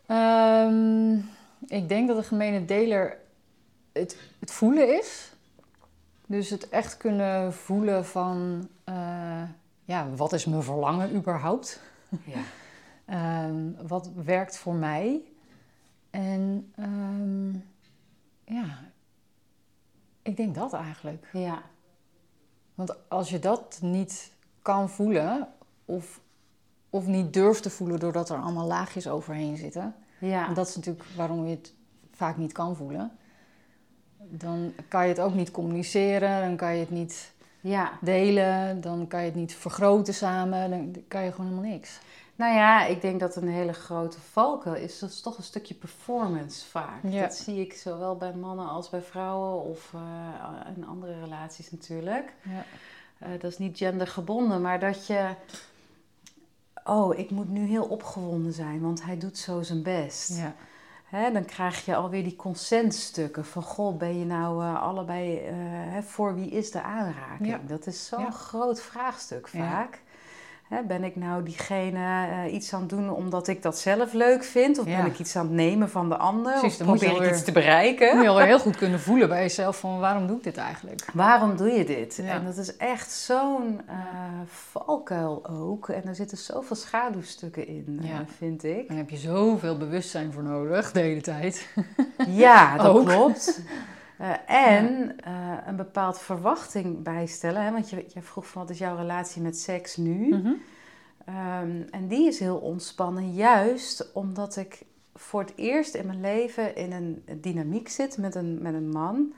S1: Ehm, ik denk dat de gemene deler het, het voelen is. Dus het echt kunnen voelen van... eh, ja, wat is mijn verlangen überhaupt?
S2: Ja.
S1: Ehm, wat werkt voor mij? En ehm, ja, ik denk dat eigenlijk.
S2: Ja.
S1: Want als je dat niet kan voelen, of, of niet durft te voelen doordat er allemaal laagjes overheen zitten,
S2: Ja.
S1: en dat is natuurlijk waarom je het vaak niet kan voelen, dan kan je het ook niet communiceren, dan kan je het niet
S2: ja.
S1: delen, dan kan je het niet vergroten samen, dan kan je gewoon helemaal niks.
S2: Nou ja, ik denk dat een hele grote valkuil is. Dat is toch een stukje performance vaak.
S1: Ja.
S2: Dat zie ik zowel bij mannen als bij vrouwen of eh, in andere relaties natuurlijk.
S1: Ja.
S2: Eh, dat is niet gendergebonden, maar dat je... Oh, ik moet nu heel opgewonden zijn, want hij doet zo zijn best.
S1: Ja.
S2: Hè, dan krijg je alweer die consentstukken van... Goh, ben je nou eh, allebei... voor wie is de aanraking? Dat is zo'n groot vraagstuk
S1: Ja.
S2: vaak. Hè, ben ik nou diegene eh, iets aan het doen omdat ik dat zelf leuk vind? Of
S1: Ja.
S2: ben ik iets aan het nemen van de ander?
S1: Precies,
S2: of
S1: dan moet je
S2: probeer ik iets te bereiken?
S1: moet je alweer heel goed kunnen voelen bij jezelf van waarom doe ik dit eigenlijk?
S2: Waarom doe je dit?
S1: Ja.
S2: En dat is echt zo'n eh, valkuil ook. En er zitten zoveel schaduwstukken in, eh, vind ik.
S1: Daar heb je zoveel bewustzijn voor nodig de hele tijd.
S2: Ja, dat klopt. Eh, en eh, een bepaald verwachting bijstellen. Hè? Want je, je vroeg van wat is jouw relatie met seks nu? Ehm, en die is heel ontspannen, juist omdat ik voor het eerst in mijn leven in een dynamiek zit met een, met een man,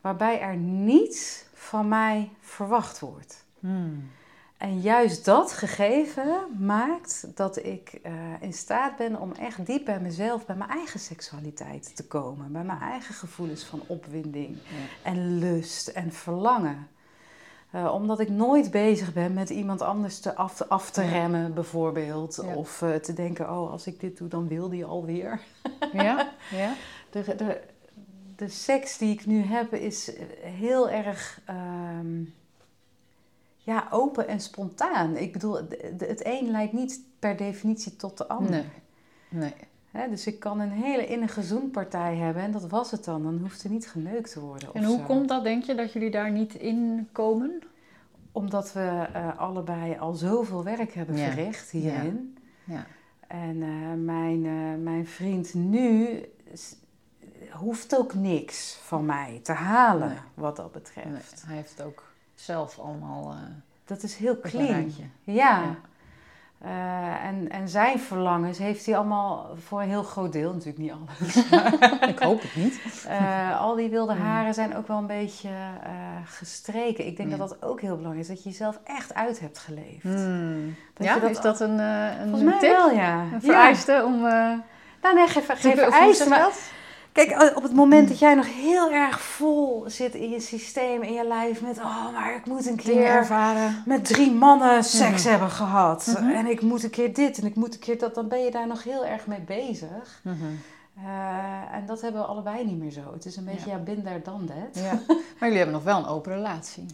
S2: waarbij er niets van mij verwacht wordt.
S1: Hmm.
S2: En juist dat gegeven maakt dat ik eh, in staat ben om echt diep bij mezelf, bij mijn eigen seksualiteit te komen. Bij mijn eigen gevoelens van opwinding en lust en verlangen. Uh, omdat ik nooit bezig ben met iemand anders te af, af te remmen, bijvoorbeeld. Of uh, te denken, oh, als ik dit doe, dan wil die alweer.
S1: ja, ja.
S2: De, de, de seks die ik nu heb is heel erg um, ja, open en spontaan. Ik bedoel, het een leidt niet per definitie tot de ander.
S1: Nee. nee.
S2: He, dus ik kan een hele innige zoenpartij hebben en dat was het dan. Dan hoeft er niet geneukt te worden.
S1: En hoe komt dat, denk je, dat jullie daar niet in komen?
S2: Omdat we uh, allebei al zoveel werk hebben
S1: Ja.
S2: verricht hierin.
S1: Ja.
S2: En uh, mijn, uh, mijn vriend nu hoeft ook niks van mij te halen,
S1: Nee.
S2: wat dat betreft.
S1: Nee, hij heeft ook zelf allemaal eh
S2: Dat is heel clean. Ja.
S1: Ja.
S2: Eh, en, en zijn verlangens heeft hij allemaal voor een heel groot deel, natuurlijk niet alles.
S1: Ik hoop het niet.
S2: Eh, al die wilde haren zijn ook wel een beetje gestreken. Ik denk
S1: Ja.
S2: dat dat ook heel belangrijk is, dat je jezelf echt uit hebt geleefd.
S1: Hmm.
S2: Dat
S1: ja,
S2: je dat
S1: is dat een, een
S2: Volgens mij
S1: tip?
S2: wel, ja.
S1: Een
S2: Ja.
S1: vereiste om...
S2: Nou nee, geen, geen vereiste,
S1: je
S2: maar
S1: dat?
S2: Kijk, eh, op het moment dat jij nog heel erg vol zit in je systeem, in je lijf, met oh, maar ik moet een keer
S1: ervaren.
S2: met drie mannen seks
S1: Mhm.
S2: hebben gehad.
S1: Mhm.
S2: En ik moet een keer dit en ik moet een keer dat. Dan ben je daar nog heel erg mee bezig.
S1: Mhm.
S2: Eh, en dat hebben we allebei niet meer zo. Het is een beetje, ja, bin daar dan dat.
S1: Ja. Maar jullie hebben nog wel een open relatie.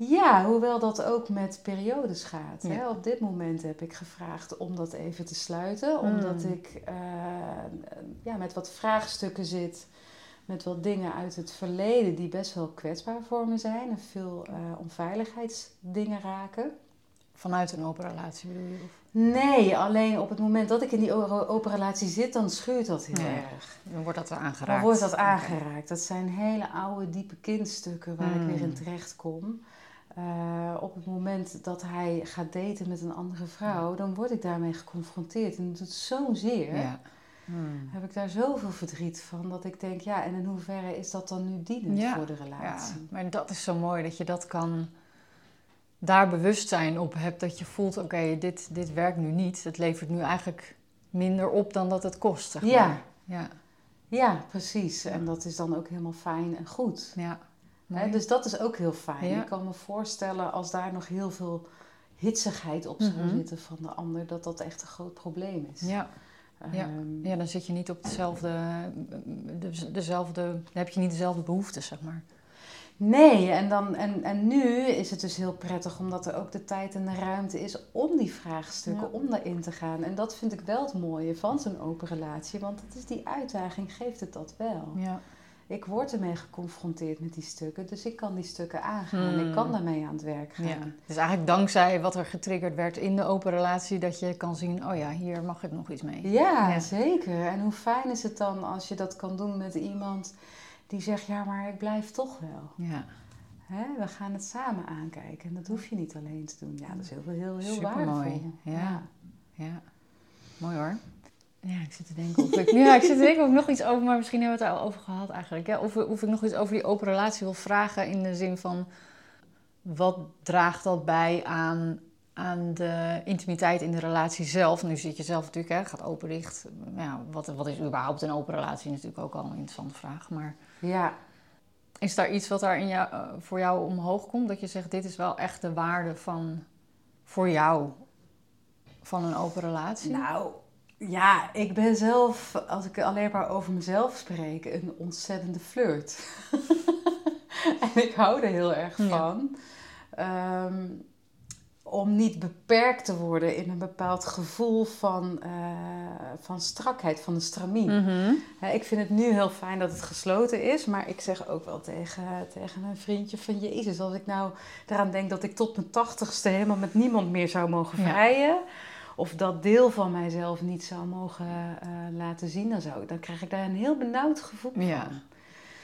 S2: Ja, hoewel dat ook met periodes gaat.
S1: Ja.
S2: Hè? Op dit moment heb ik gevraagd om dat even te sluiten. Omdat
S1: Mm.
S2: ik eh, ja, met wat vraagstukken zit. Met wat dingen uit het verleden die best wel kwetsbaar voor me zijn. En veel eh, onveiligheidsdingen raken.
S1: Vanuit een open relatie bedoel je? Of?
S2: Nee, alleen op het moment dat ik in die open relatie zit, dan schuurt dat heel erg.
S1: Dan wordt dat aangeraakt.
S2: Dan wordt dat aangeraakt. Dat zijn hele oude, diepe kindstukken waar ik weer in terecht kom. Eh, op het moment dat hij gaat daten met een andere vrouw, dan word ik daarmee geconfronteerd. En dat doet zo'n zeer.
S1: Ja. Hmm.
S2: Heb ik daar zoveel verdriet van dat ik denk, ja, en in hoeverre is dat dan nu dienend
S1: Ja,
S2: voor de
S1: Ja,
S2: relatie?
S1: maar dat is zo mooi dat je dat kan daar bewustzijn op hebt. Dat je voelt, oké, dit, dit werkt nu niet. Het levert nu eigenlijk minder op dan dat het kost. Zeg
S2: Ja.
S1: maar. ja,
S2: Ja, precies. En dat is dan ook helemaal fijn en goed.
S1: ja.
S2: Hè, dus dat is ook heel fijn.
S1: Ja.
S2: Ik kan me voorstellen als daar nog heel veel hitsigheid op zou
S1: Mhm.
S2: zitten van de ander, dat dat echt een groot probleem is.
S1: ja. ja.
S2: Ehm,
S1: ja, dan zit je niet op hetzelfde, de, dezelfde, dan heb je niet dezelfde behoeften, zeg maar.
S2: Nee, en, dan, en, en nu is het dus heel prettig omdat er ook de tijd en de ruimte is om die vraagstukken,
S1: Ja.
S2: om daarin te gaan. En dat vind ik wel het mooie van zo'n open relatie, want het is die uitdaging, geeft het dat wel.
S1: Ja.
S2: Ik word ermee geconfronteerd met die stukken, dus ik kan die stukken aangaan.
S1: Hmm.
S2: Ik kan daarmee aan het werk gaan.
S1: Ja. Dus eigenlijk dankzij wat er getriggerd werd in de open relatie, dat je kan zien, oh ja, hier mag ik nog iets mee.
S2: Ja,
S1: Ja.
S2: zeker. En hoe fijn is het dan als je dat kan doen met iemand die zegt, ja, maar ik blijf toch wel.
S1: Ja,
S2: Hè? We gaan het samen aankijken en dat hoef je niet alleen te doen. Ja, dat is heel, heel, heel
S1: Supermooi.
S2: waardevol.
S1: Ja. ja. Mooi hoor. Ja, ik zit te denken of ik, ja, ik zit te denken of ik nog iets over, maar misschien hebben we het al over gehad eigenlijk. Of, of ik nog iets over die open relatie wil vragen in de zin van, wat draagt dat bij aan, aan de intimiteit in de relatie zelf? Nu zit je zelf natuurlijk, hè, gaat open dicht. Ja, wat, wat is überhaupt een open relatie? Natuurlijk ook al een interessante vraag, maar...
S2: Ja,
S1: Is daar iets wat daar in jou, eh, voor jou omhoog komt? Dat je zegt, dit is wel echt de waarde van, voor jou, van een open relatie?
S2: nou, ja, ik ben zelf, als ik alleen maar over mezelf spreek, een ontzettende flirt. en ik hou er heel erg
S1: Ja.
S2: van. Ehm, om niet beperkt te worden in een bepaald gevoel van, eh, van strakheid, van de stramien.
S1: Mhm.
S2: Ik vind het nu heel fijn dat het gesloten is, maar ik zeg ook wel tegen, tegen een vriendje van Jezus, als ik nou eraan denk dat ik tot mijn tachtigste helemaal met niemand meer zou mogen
S1: Ja.
S2: Of dat deel van mijzelf niet zou mogen eh, laten zien, dan, zou, dan krijg ik daar een heel benauwd gevoel van.
S1: Ja.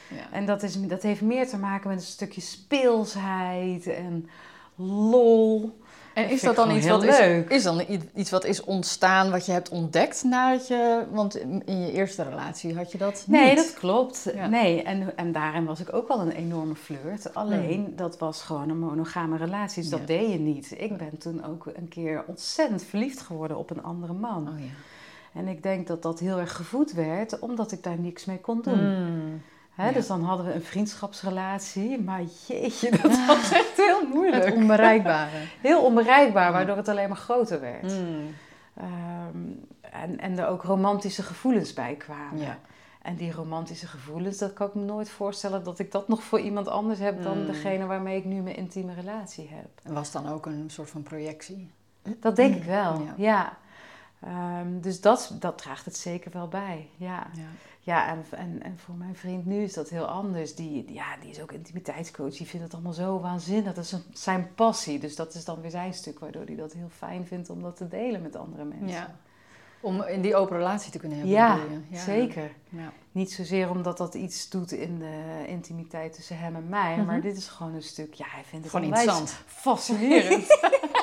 S1: Ja.
S2: En dat, is, dat heeft meer te maken met een stukje speelsheid en lol.
S1: En is dat dan iets wat is, is dan iets wat is ontstaan, wat je hebt ontdekt nadat je, want in je eerste relatie had je dat
S2: Nee,
S1: niet.
S2: dat klopt.
S1: Ja.
S2: Nee, en, en daarin was ik ook wel een enorme flirt. Alleen, dat was gewoon een monogame relatie, dus
S1: Ja.
S2: dat deed je niet. Ik ben toen ook een keer ontzettend verliefd geworden op een andere man.
S1: Oh ja.
S2: En ik denk dat dat heel erg gevoed werd, omdat ik daar niks mee kon doen.
S1: Mm.
S2: Hè,
S1: Ja.
S2: Dus dan hadden we een vriendschapsrelatie, maar jeetje, dat was echt heel moeilijk.
S1: Het onbereikbare.
S2: Heel onbereikbaar, waardoor het alleen maar groter werd.
S1: Mm.
S2: Ehm, en, en er ook romantische gevoelens bij kwamen.
S1: Ja.
S2: En die romantische gevoelens, dat kan ik me nooit voorstellen dat ik dat nog voor iemand anders heb dan
S1: Mm.
S2: degene waarmee ik nu mijn intieme relatie heb.
S1: En was dan ook een soort van projectie.
S2: Dat denk ik wel,
S1: Ja.
S2: ja. Ehm, dus dat, dat draagt het zeker wel bij, ja.
S1: Ja.
S2: Ja, en, en, en voor mijn vriend nu is dat heel anders. Die, ja, die is ook intimiteitscoach. Die vindt het allemaal zo waanzinnig. Dat is een- zijn passie. Dus dat is dan weer zijn stuk, waardoor hij dat heel fijn vindt om dat te delen met andere mensen.
S1: Ja. Om in die open relatie te kunnen hebben.
S2: Ja,
S1: je?
S2: zeker.
S1: Ja.
S2: Niet zozeer omdat dat iets doet in de intimiteit tussen hem en mij, maar
S1: Mhm.
S2: dit is gewoon een stuk, ja, hij vindt het
S1: Gewoon interessant.
S2: fascinerend.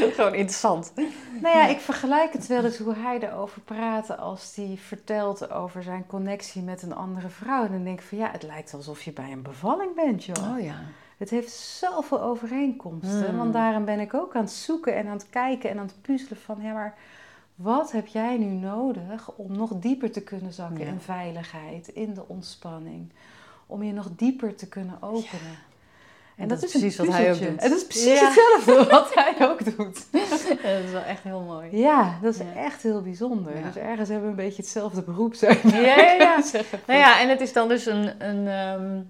S1: Gewoon interessant.
S2: nou ja, ik vergelijk het wel eens hoe hij erover praat als hij vertelt over zijn connectie met een andere vrouw. En dan denk ik van ja, het lijkt alsof je bij een bevalling bent, joh.
S1: Oh ja.
S2: Het heeft zoveel overeenkomsten,
S1: Hmm.
S2: want daarom ben ik ook aan het zoeken en aan het kijken en aan het puzzelen van ja, maar wat heb jij nu nodig om nog dieper te kunnen zakken
S1: Ja.
S2: in veiligheid, in de ontspanning, om je nog dieper te kunnen openen. En,
S1: dat is precies wat hij ook doet.
S2: En dat is precies
S1: Ja.
S2: hetzelfde wat hij ook doet.
S1: dat is wel echt heel mooi.
S2: Ja, dat is
S1: Ja.
S2: echt heel bijzonder. Dus ergens hebben we een beetje hetzelfde beroep zijn.
S1: Ja, ja. Nou ja, en het is dan dus een, een, ehm,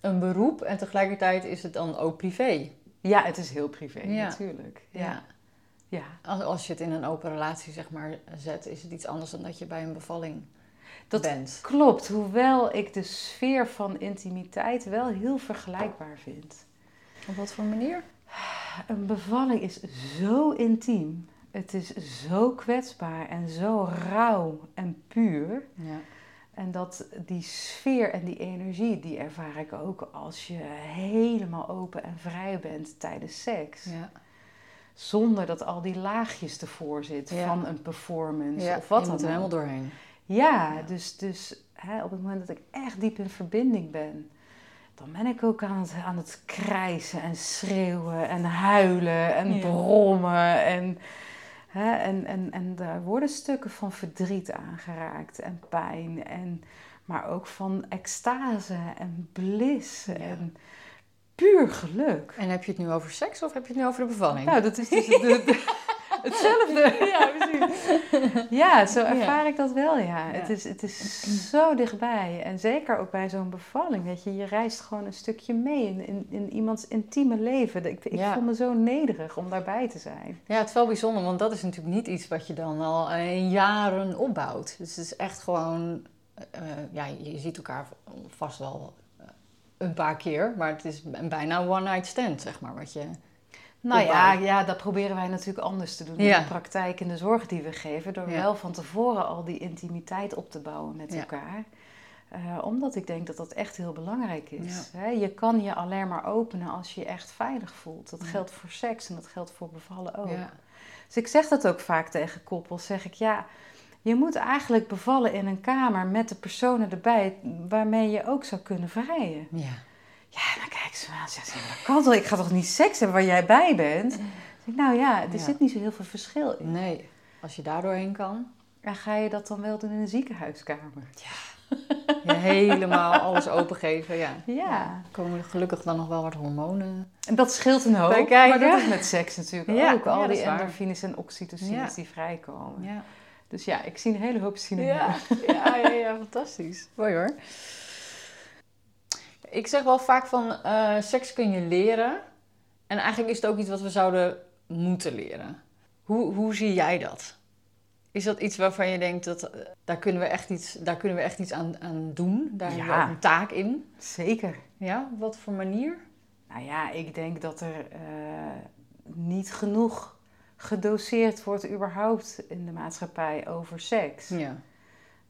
S1: een beroep en tegelijkertijd is het dan ook privé.
S2: ja, het is heel privé natuurlijk. Ja.
S1: Ja.
S2: ja.
S1: Als, als je het in een open relatie zeg maar zet, is het iets anders dan dat je bij een bevalling
S2: Dat
S1: bent.
S2: Klopt, hoewel ik de sfeer van intimiteit wel heel vergelijkbaar vind.
S1: Op wat voor manier?
S2: Een bevalling is zo intiem. Het is zo kwetsbaar en zo rauw en puur.
S1: Ja.
S2: En dat die sfeer en die energie, die ervaar ik ook als je helemaal open en vrij bent tijdens seks.
S1: Ja.
S2: Zonder dat al die laagjes ervoor zitten
S1: Ja.
S2: van een performance of wat dan
S1: er
S2: ook.
S1: helemaal doorheen.
S2: Ja,
S1: Ja.
S2: dus, dus hè, op het moment dat ik echt diep in verbinding ben, dan ben ik ook aan het, aan het krijsen en schreeuwen en huilen en
S1: Ja.
S2: brommen. En, hè, en, en, en daar worden stukken van verdriet aangeraakt en pijn. En, maar ook van extase en bliss
S1: Ja.
S2: en puur geluk.
S1: En heb je het nu over seks of heb je het nu over de bevalling?
S2: Nou, dat is dus de- de- hetzelfde.
S1: ja, precies.
S2: Ja, zo
S1: Ja.
S2: ervaar ik dat wel, ja.
S1: Ja.
S2: Het, is, het is zo dichtbij. En zeker ook bij zo'n bevalling, weet je. Je reist gewoon een stukje mee in, in, in iemands intieme leven. Ik, ik
S1: Ja.
S2: voel me zo nederig om daarbij te zijn.
S1: Ja, het is wel bijzonder, want dat is natuurlijk niet iets wat je dan al in jaren opbouwt. Dus het is echt gewoon, eh, ja, je ziet elkaar vast wel eh, een paar keer, maar het is bijna een one-night stand, zeg maar, wat je...
S2: Nou ja, ja, dat proberen wij natuurlijk anders te doen
S1: Ja.
S2: in de praktijk en de zorg die we geven. Door
S1: Ja.
S2: wel van tevoren al die intimiteit op te bouwen met
S1: Ja.
S2: elkaar. Eh, omdat ik denk dat dat echt heel belangrijk is. Je kan je alleen maar openen als je je echt veilig voelt. Dat geldt voor seks en dat geldt voor bevallen ook. Dus ik zeg dat ook vaak tegen koppels. Zeg ik, ja, je moet eigenlijk bevallen in een kamer met de personen erbij waarmee je ook zou kunnen vrijen.
S1: ja.
S2: Ja, dan kijk ze me aan en zegt ze, ja, dat kan toch? Ik ga toch niet seks hebben waar jij bij bent? Dan zeg ik, nou ja, er
S1: Ja.
S2: zit niet zo heel veel verschil in.
S1: Nee, als je daar doorheen kan,
S2: En ga je dat dan wel doen in een ziekenhuiskamer?
S1: je helemaal alles opengeven, ja.
S2: Ja.
S1: Er komen gelukkig dan nog wel wat hormonen.
S2: En dat scheelt een hoop.
S1: Bij kijken.
S2: Maar dat is met seks natuurlijk
S1: Ja,
S2: ook. Al
S1: ja,
S2: die endorfines en oxytocines
S1: Ja.
S2: die vrijkomen.
S1: Ja.
S2: Dus ja, ik zie een hele hoop synergie.
S1: Ja, ja, ja, ja, fantastisch. Mooi hoor. Ik zeg wel vaak van eh, seks kun je leren. En eigenlijk is het ook iets wat we zouden moeten leren. Hoe, hoe zie jij dat? Is dat iets waarvan je denkt dat eh, daar kunnen we echt iets, daar kunnen we echt iets aan, aan doen? Daar hebben we
S2: Ja.
S1: ook een taak in.
S2: Zeker.
S1: Ja, op wat voor manier?
S2: Nou ja, ik denk dat er eh, niet genoeg gedoseerd wordt überhaupt in de maatschappij over seks.
S1: Ja.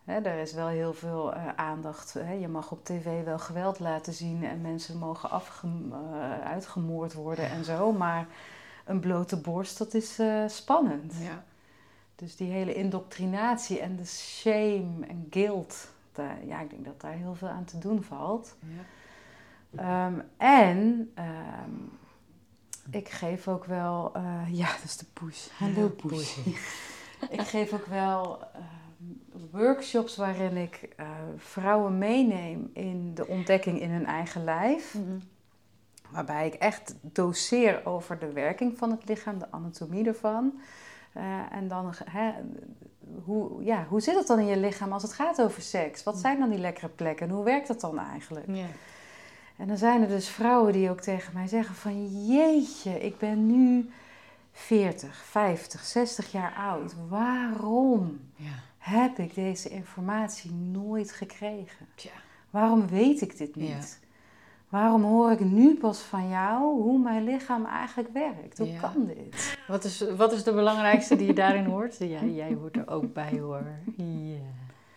S2: Hè, er is wel heel veel eh, aandacht. Je mag op tv wel geweld laten zien en mensen mogen afge- eh, uitgemoord worden en zo. Maar een blote borst, dat is eh, spannend.
S1: Ja.
S2: Dus die hele indoctrinatie en de shame en guilt, daar, ja, ik denk dat daar heel veel aan te doen valt.
S1: Ja.
S2: Ehm, en ehm, ik geef ook wel, ja, dat is de push. Hallo push. ik geef ook wel workshops waarin ik eh, vrouwen meeneem in de ontdekking in hun eigen lijf.
S1: Mhm.
S2: Waarbij ik echt doseer over de werking van het lichaam, de anatomie ervan. Eh, en dan, hè, hoe, ja, hoe zit het dan in je lichaam als het gaat over seks? Wat zijn dan die lekkere plekken en hoe werkt dat dan eigenlijk?
S1: Ja.
S2: En dan zijn er dus vrouwen die ook tegen mij zeggen van... Jeetje, ik ben nu 40, 50, 60 jaar oud. Waarom
S1: Ja.
S2: Heb ik deze informatie nooit gekregen? Waarom weet ik dit niet? Waarom hoor ik nu pas van jou hoe mijn lichaam eigenlijk werkt? Hoe
S1: Ja.
S2: kan dit?
S1: Wat, is, wat is de belangrijkste die je daarin hoort? Ja, jij hoort er ook bij hoor. Ja.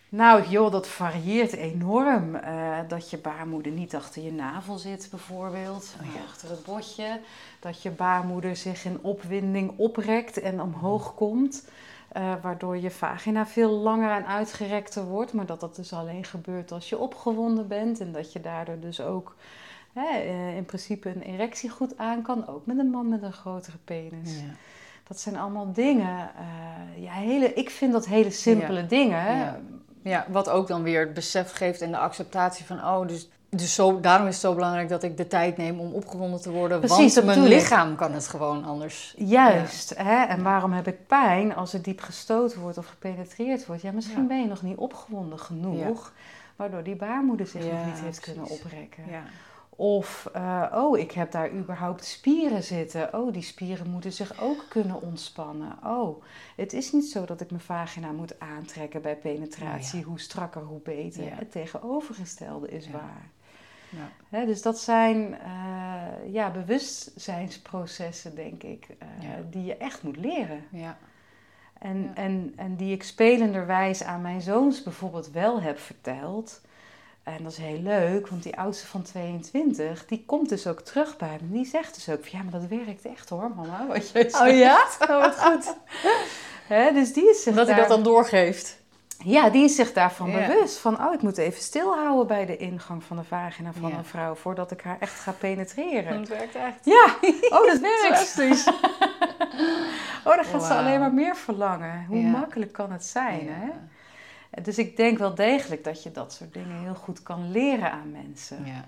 S2: Nou joh, dat varieert enorm. Eh, dat je baarmoeder niet achter je navel zit bijvoorbeeld, maar achter het botje. Dat je baarmoeder zich in opwinding oprekt en omhoog komt. Eh, waardoor je vagina veel langer en uitgerekter wordt. Maar dat dat dus alleen gebeurt als je opgewonden bent. En dat je daardoor dus ook hè, eh, in principe een erectie goed aan kan. Ook met een man met een grotere penis.
S1: Ja.
S2: Dat zijn allemaal dingen. eh, ja, hele, ik vind dat hele simpele dingen.
S1: Ja. Ja, wat ook dan weer het besef geeft en de acceptatie van, oh, dus, dus zo, daarom is het zo belangrijk dat ik de tijd neem om opgewonden te worden.
S2: Precies,
S1: want mijn
S2: ik.
S1: lichaam kan het gewoon anders.
S2: Juist. Hè? En waarom heb ik pijn als er diep gestoten wordt of gepenetreerd wordt? Ja, misschien
S1: Ja.
S2: ben je nog niet opgewonden genoeg, waardoor die baarmoeder zich nog niet heeft kunnen oprekken.
S1: Ja.
S2: Of, eh, oh, ik heb daar überhaupt spieren zitten. Oh, die spieren moeten zich ook kunnen ontspannen. Oh, het is niet zo dat ik mijn vagina moet aantrekken bij penetratie. Hoe strakker, hoe beter. Het tegenovergestelde is waar.
S1: Ja.
S2: Dus dat zijn eh, ja, bewustzijnsprocessen, denk ik, eh,
S1: Ja.
S2: die je echt moet leren.
S1: Ja.
S2: En,
S1: Ja.
S2: en, en die ik spelenderwijs aan mijn zoons bijvoorbeeld wel heb verteld. En dat is heel leuk, want die oudste van 22, die komt dus ook terug bij me. Die zegt dus ook van, ja, maar dat werkt echt hoor, mama, wat jij zegt.
S1: Oh ja? Oh, wat goed.
S2: Hè, dus die is zich
S1: Dat hij dat dan doorgeeft.
S2: Ja, die is zich daarvan
S1: Ja.
S2: bewust. Van, oh, ik moet even stilhouden bij de ingang van de vagina van
S1: Ja.
S2: een vrouw... voordat ik haar echt ga penetreren.
S1: Het werkt echt.
S2: Ja, oh, dat werkt.
S1: Fantastisch.
S2: Oh, dan gaat ze alleen maar meer verlangen. Hoe
S1: Ja.
S2: makkelijk kan het zijn, hè? Dus ik denk wel degelijk dat je dat soort dingen heel goed kan leren aan mensen.
S1: Ja.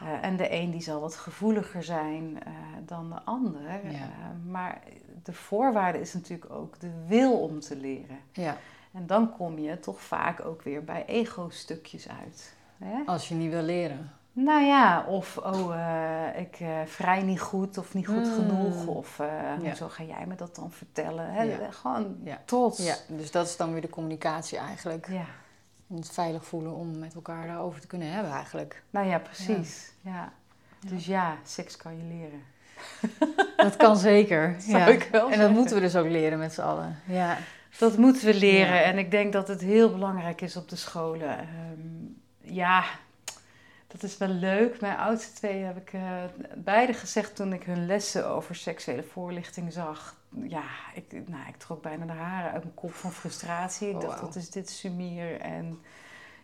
S2: Eh, en de een die zal wat gevoeliger zijn eh, dan de ander.
S1: Ja.
S2: Eh, maar de voorwaarde is natuurlijk ook de wil om te leren.
S1: ja.
S2: En dan kom je toch vaak ook weer bij ego-stukjes uit. Hè?
S1: Als je niet wil leren.
S2: Nou ja, of oh, eh, ik eh vrij niet goed of niet goed
S1: Mm.
S2: genoeg. Of eh,
S1: Ja.
S2: hoezo ga jij me dat dan vertellen? Hè?
S1: Ja.
S2: Gewoon
S1: Ja.
S2: trots.
S1: Ja, dus dat is dan weer de communicatie eigenlijk.
S2: Ja.
S1: En het veilig voelen om met elkaar daarover te kunnen hebben eigenlijk.
S2: Nou ja, precies. Ja. Dus ja, seks kan je leren.
S1: Dat kan zeker. Ja.
S2: ik wel
S1: En dat moeten we dus ook leren met z'n allen. Ja.
S2: Dat moeten we leren.
S1: Ja.
S2: En ik denk dat het heel belangrijk is op de scholen. Ehm, ja, dat is wel leuk. Mijn oudste twee heb ik eh, beide gezegd toen ik hun lessen over seksuele voorlichting zag. Ja, ik, nou, ik trok bijna de haren uit mijn kop van frustratie. Ik
S1: Oh,
S2: dacht, wat is dit sumier? En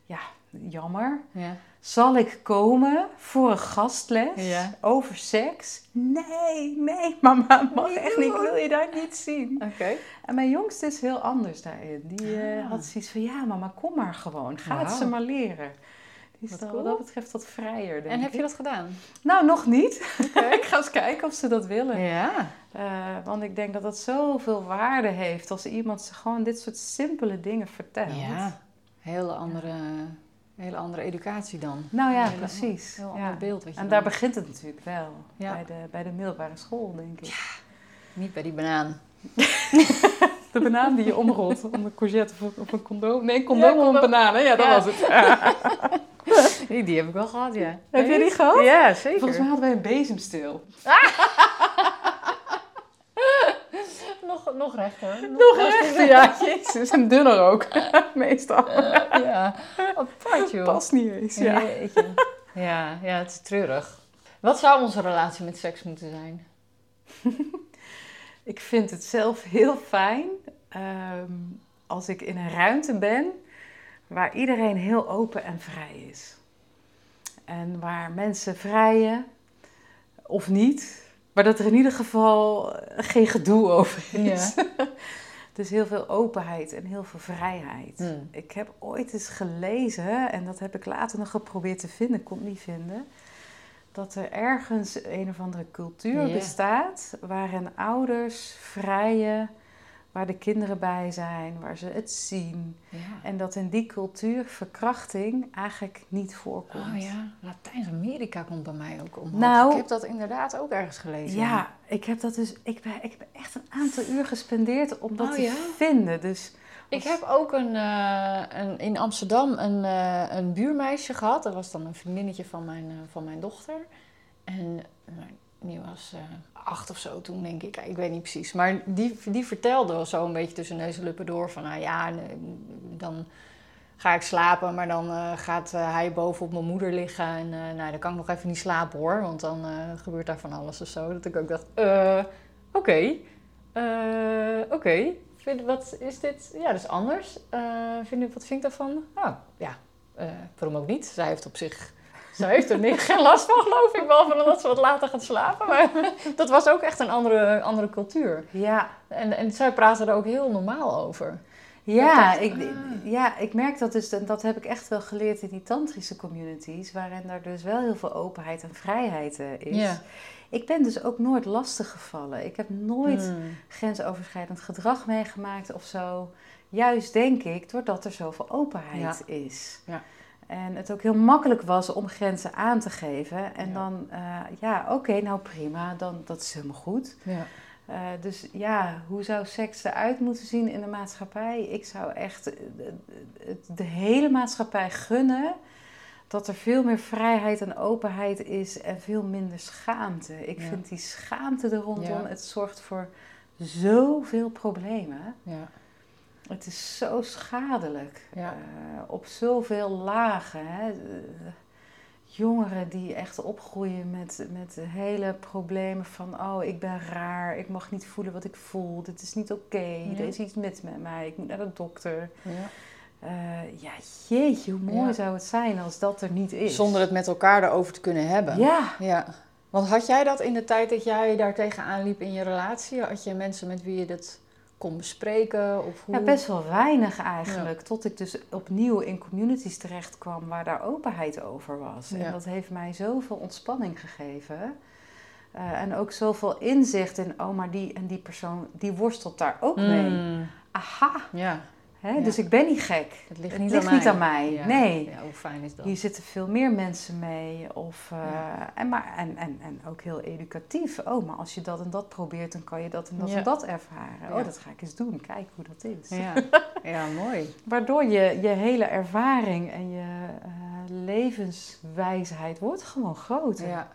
S2: ja, jammer.
S1: ja.
S2: Zal ik komen voor een gastles
S1: Ja.
S2: over seks? Nee, nee, mama, mag
S1: Niet
S2: echt niet. Ik wil je daar niet zien.
S1: Oké.
S2: En mijn jongste is heel anders daarin. Die eh,
S1: Ah.
S2: had zoiets van, ja mama, kom maar gewoon. Ga het ze maar leren. Die is
S1: Wat cool.
S2: wat dat betreft wat vrijer, denk
S1: En heb
S2: ik.
S1: je dat gedaan?
S2: Nou, nog niet. ik ga eens kijken of ze dat willen.
S1: Ja.
S2: Eh, want ik denk dat het zoveel waarde heeft als iemand ze gewoon dit soort simpele dingen vertelt.
S1: Ja. Hele andere, hele andere educatie dan.
S2: Nou ja,
S1: Hele-
S2: precies.
S1: Heel
S2: Ja.
S1: ander beeld. Wat je
S2: En daar begint het natuurlijk wel.
S1: Ja.
S2: Bij, de, bij de middelbare school, denk ik.
S1: Niet bij die banaan.
S2: De banaan die je omrolt om een courgette of een, of een condoom. Nee, een condoom
S1: Ja,
S2: om een banaan. hè? Ja, dat
S1: Ja.
S2: was het.
S1: Die, die heb ik wel gehad, ja.
S2: Heb je die gehad?
S1: Ja, zeker.
S2: Volgens mij hadden wij een bezemsteel.
S1: Nog, nog rechter.
S2: Nog rechter, ja. Jezus, en dunner ook. Meestal.
S1: ja. Apart, joh.
S2: Past niet eens, ja.
S1: Jeetje. Ja, ja, het is treurig. Wat zou onze relatie met seks moeten zijn?
S2: Ik vind het zelf heel fijn ehm, als ik in een ruimte ben waar iedereen heel open en vrij is. En waar mensen vrijen of niet, maar dat er in ieder geval geen gedoe over is. Ja. dus heel veel openheid en heel veel vrijheid. Hmm. Ik heb ooit eens gelezen, en dat heb ik later nog geprobeerd te vinden, kon niet vinden dat er ergens een of andere cultuur bestaat waarin ouders vrijen, waar de kinderen bij zijn, waar ze het zien. En dat in die cultuur verkrachting eigenlijk niet voorkomt.
S1: Oh ja, Latijns-Amerika komt bij mij ook omhoog. Nou, ik heb dat inderdaad ook ergens gelezen.
S2: Ja, ik heb dat dus. Ik ben, ik heb echt een aantal uur gespendeerd om dat oh te vinden. Dus
S1: ik heb ook een, uh, een, in Amsterdam een, uh, een buurmeisje gehad. Dat was dan een vriendinnetje van mijn, uh, van mijn dochter. En die was acht of zo toen, denk ik. Ik weet niet precies. Maar die, die vertelde zo een beetje tussen neus en lippen door van... Nou ja, dan ga ik slapen, maar dan gaat hij boven op mijn moeder liggen. En nou, dan kan ik nog even niet slapen hoor, want dan gebeurt daar van alles of zo. Dat ik ook dacht, oké, oké. Wat is dit? Ja, dat is anders. Uh, vind, wat vind ik daarvan? Oh, ja, uh, waarom ook niet? Zij heeft op zich... Zij heeft er niet, geen last van, geloof ik. Behalve dat ze wat later gaat slapen. Maar dat was ook echt een andere, andere cultuur.
S2: Ja.
S1: En, en zij praten er ook heel normaal over.
S2: Ja, ik, ah. ja, ik merk dat dus, en dat heb ik echt wel geleerd in die tantrische communities, waarin er dus wel heel veel openheid en vrijheid uh, is. Ja. Ik ben dus ook nooit lastig gevallen. Ik heb nooit hmm. grensoverschrijdend gedrag meegemaakt of zo. Juist denk ik, doordat er zoveel openheid is. Ja. En het ook heel makkelijk was om grenzen aan te geven. En dan, uh, ja, oké, nou prima, dan, dat is helemaal goed. Ja. Uh, dus ja, hoe zou seks eruit moeten zien in de maatschappij? Ik zou echt de hele maatschappij gunnen dat er veel meer vrijheid en openheid is en veel minder schaamte. Ik vind die schaamte er rondom, het zorgt voor zoveel problemen. Ja. Het is zo schadelijk uh, op zoveel lagen. Hè. Jongeren die echt opgroeien met, met hele problemen van... oh, ik ben raar, ik mag niet voelen wat ik voel, dit is niet oké, er is iets mis met mij, ik moet naar de dokter. Ja. Uh, ja, jeetje, hoe mooi zou het zijn als dat er niet is.
S1: Zonder het met elkaar erover te kunnen hebben.
S2: Ja.
S1: ja. Want had jij dat in de tijd dat jij daar tegenaan liep in je relatie? Had je mensen met wie je dat kon bespreken? Of hoe?
S2: Ja, best wel weinig eigenlijk. Tot ik dus opnieuw in communities terecht kwam waar daar openheid over was. En dat heeft mij zoveel ontspanning gegeven. Uh, en ook zoveel inzicht in, oh, maar die en die persoon, die worstelt daar ook mee. Mm. Aha. Ja. Hè? Dus ik ben niet gek. Het ligt, niet, ligt aan niet, aan mij. Nee.
S1: Ja, hoe fijn is dat?
S2: Hier zitten veel meer mensen mee. Of, uh, en, maar, en, en, en ook heel educatief. Oh, maar als je dat en dat probeert, dan kan je dat en dat en dat ervaren. Oh, dat ga ik eens doen. Kijk hoe dat is.
S1: Ja, ja mooi.
S2: Waardoor je, je hele ervaring en je uh, levenswijsheid wordt gewoon groter. Ja.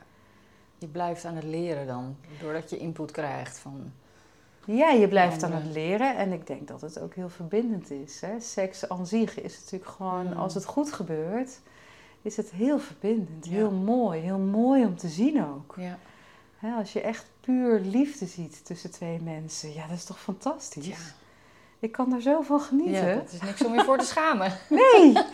S1: Je blijft aan het leren dan. Doordat je input krijgt van
S2: ja, je blijft aan het leren en ik denk dat het ook heel verbindend is. Hè? Seks aan zich is natuurlijk gewoon, mm. als het goed gebeurt, is het heel verbindend, heel mooi, heel mooi om te zien ook. Ja. Hè, als je echt puur liefde ziet tussen twee mensen, ja, dat is toch fantastisch? Ja. Ik kan daar zo van genieten. Ja,
S1: dat is niks om je voor te schamen.
S2: Nee, dat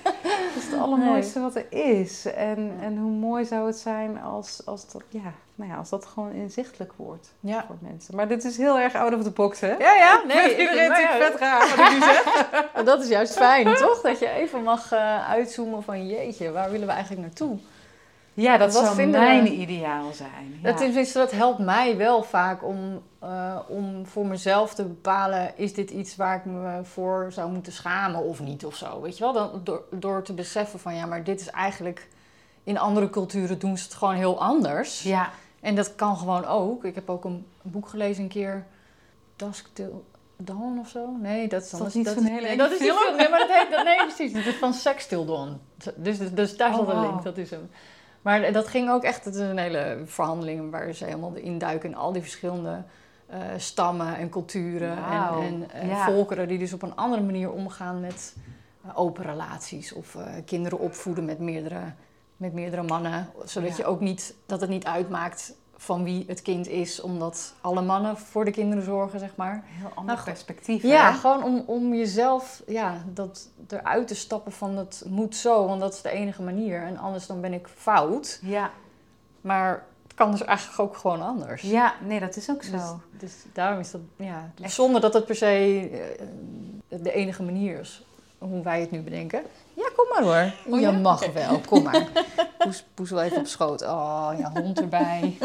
S2: is het allermooiste wat er is. En, en hoe mooi zou het zijn als, als, dat, ja, nou ja, als dat gewoon inzichtelijk wordt ja. voor mensen. Maar dit is heel erg out of the box, hè?
S1: Ja, ja. Nee,
S2: iedereen natuurlijk vet raar wat ik nu zeg.
S1: dat is juist fijn, toch? Dat je even mag uh, uitzoomen van jeetje, waar willen we eigenlijk naartoe?
S2: Ja, dat Wat zou mijn ideaal zijn.
S1: Ja. Dat, dat helpt mij wel vaak om, uh, om voor mezelf te bepalen... is dit iets waar ik me voor zou moeten schamen of niet of zo. Weet je wel? Dan, door, door te beseffen van ja, maar dit is eigenlijk... in andere culturen doen ze het gewoon heel anders. Ja. En dat kan gewoon ook. Ik heb ook een boek gelezen een keer... Dusk Till Dawn of zo? Nee, dat is,
S2: dat is niet zo'n hele
S1: nee, dat is film. Nee, maar dat heet, dat, nee, precies. Het is van Sex Till Dawn. Dus, dus, dus daar oh, zat een link. Dat is hem. Maar dat ging ook echt, het is een hele verhandeling waar ze helemaal induiken in al die verschillende uh, stammen en culturen en, en volkeren die dus op een andere manier omgaan met uh, open relaties of uh, kinderen opvoeden met meerdere, met meerdere mannen. Zodat je ook niet, dat het niet uitmaakt van wie het kind is, omdat alle mannen voor de kinderen zorgen, zeg maar.
S2: Heel ander
S1: Nou,
S2: perspectief.
S1: Ja,
S2: hè?
S1: gewoon om, om jezelf ja, dat eruit te stappen van het moet zo, want dat is de enige manier. En anders dan ben ik fout.
S2: Ja.
S1: Maar het kan dus eigenlijk ook gewoon anders.
S2: ja, nee, dat is ook zo.
S1: Dus, dus daarom is dat, ja,
S2: Echt.
S1: zonder dat het per se eh, de enige manier is hoe wij het nu bedenken. Ja, kom maar hoor.
S2: Oh,
S1: je
S2: ja?
S1: mag wel, kom maar. Poes, poes wel even op schoot. Oh, ja, hond erbij.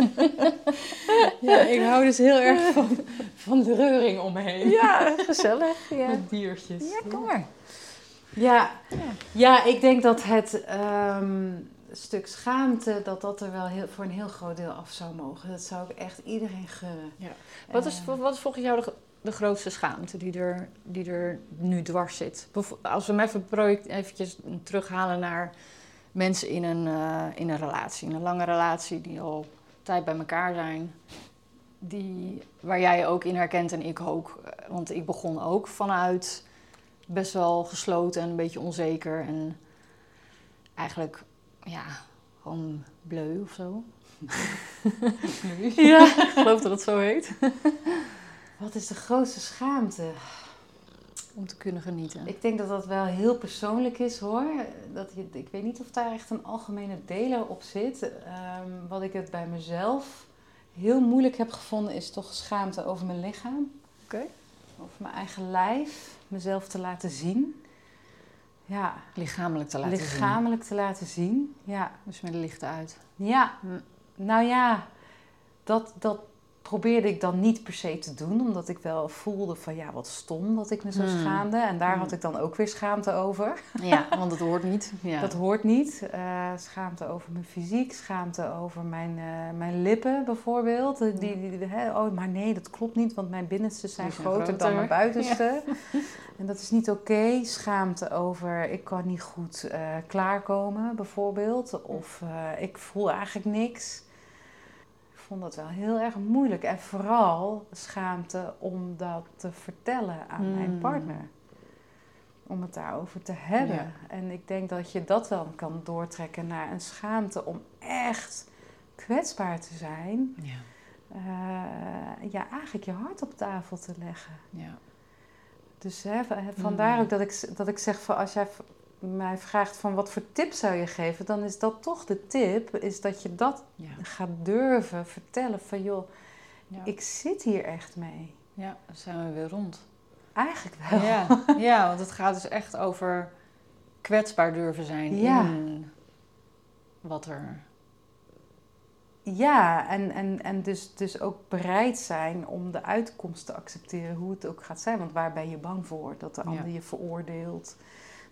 S2: Ja, ik hou dus heel erg van, van de reuring omheen.
S1: Ja, gezellig. Ja,
S2: Met diertjes.
S1: ja kom maar.
S2: Ja, ja ik denk dat het ehm, stuk schaamte, dat dat er wel heel, voor een heel groot deel af zou mogen. Dat zou ik echt iedereen gunnen.
S1: Wat is,
S2: Eh,
S1: wat is volgens jou de, de grootste schaamte die er, die er nu dwars zit? Als we hem even project, eventjes terughalen naar mensen in een, eh, in een relatie, in een lange relatie die al tijd bij elkaar zijn. Die, waar jij je ook in herkent en ik ook. Eh, Want ik begon ook vanuit best wel gesloten en een beetje onzeker. En eigenlijk, ja, gewoon bleu of zo. Ja, ik geloof dat het zo heet.
S2: Wat is de grootste schaamte?
S1: Om te kunnen genieten.
S2: Ik denk dat dat wel heel persoonlijk is hoor. Dat je, ik weet niet of daar echt een algemene deler op zit. Ehm, wat ik het bij mezelf heel moeilijk heb gevonden is toch schaamte over mijn lichaam.
S1: Oké.
S2: Over mijn eigen lijf. Mezelf te laten zien. Ja,
S1: Lichamelijk te laten zien.
S2: lichamelijk te laten zien. Ja,
S1: Dus met de lichten uit.
S2: ja.
S1: Hm.
S2: nou ja, dat, dat probeerde ik dan niet per se te doen. Omdat ik wel voelde van ja, wat stom dat ik me zo
S1: Hmm.
S2: schaamde. En daar
S1: Hmm.
S2: had ik dan ook weer schaamte over.
S1: Ja, want het hoort niet. Ja.
S2: Dat hoort niet. Eh, schaamte over mijn fysiek, schaamte over mijn, eh, mijn lippen bijvoorbeeld. Die, die, die- hè, oh, maar nee, dat klopt niet, want mijn binnenste zijn, groter, dan mijn buitenste. En dat is niet oké. Schaamte over ik kan niet goed eh, klaarkomen bijvoorbeeld. Of eh, ik voel eigenlijk niks. Vond dat wel heel erg moeilijk. En vooral schaamte om dat te vertellen aan mijn
S1: Hmm.
S2: partner om het daarover te hebben.
S1: Ja.
S2: En ik denk dat je dat dan kan doortrekken naar een schaamte om echt kwetsbaar te zijn.
S1: Ja.
S2: Eh, ja, eigenlijk je hart op tafel te leggen.
S1: ja.
S2: Dus hè, vandaar
S1: Mm.
S2: ook dat ik, dat ik zeg van als jij mij vraagt van wat voor tip zou je geven, dan is dat toch de tip, is dat je dat
S1: Ja.
S2: gaat durven vertellen van joh,
S1: Ja.
S2: ik zit hier echt mee.
S1: ja, dan zijn we weer rond.
S2: Eigenlijk wel.
S1: Ja. ja, want het gaat dus echt over kwetsbaar durven zijn
S2: Ja.
S1: in wat er...
S2: Ja, en, en, en dus, dus ook bereid zijn om de uitkomst te accepteren, hoe het ook gaat zijn. Want waar ben je bang voor? Dat de ander je veroordeelt,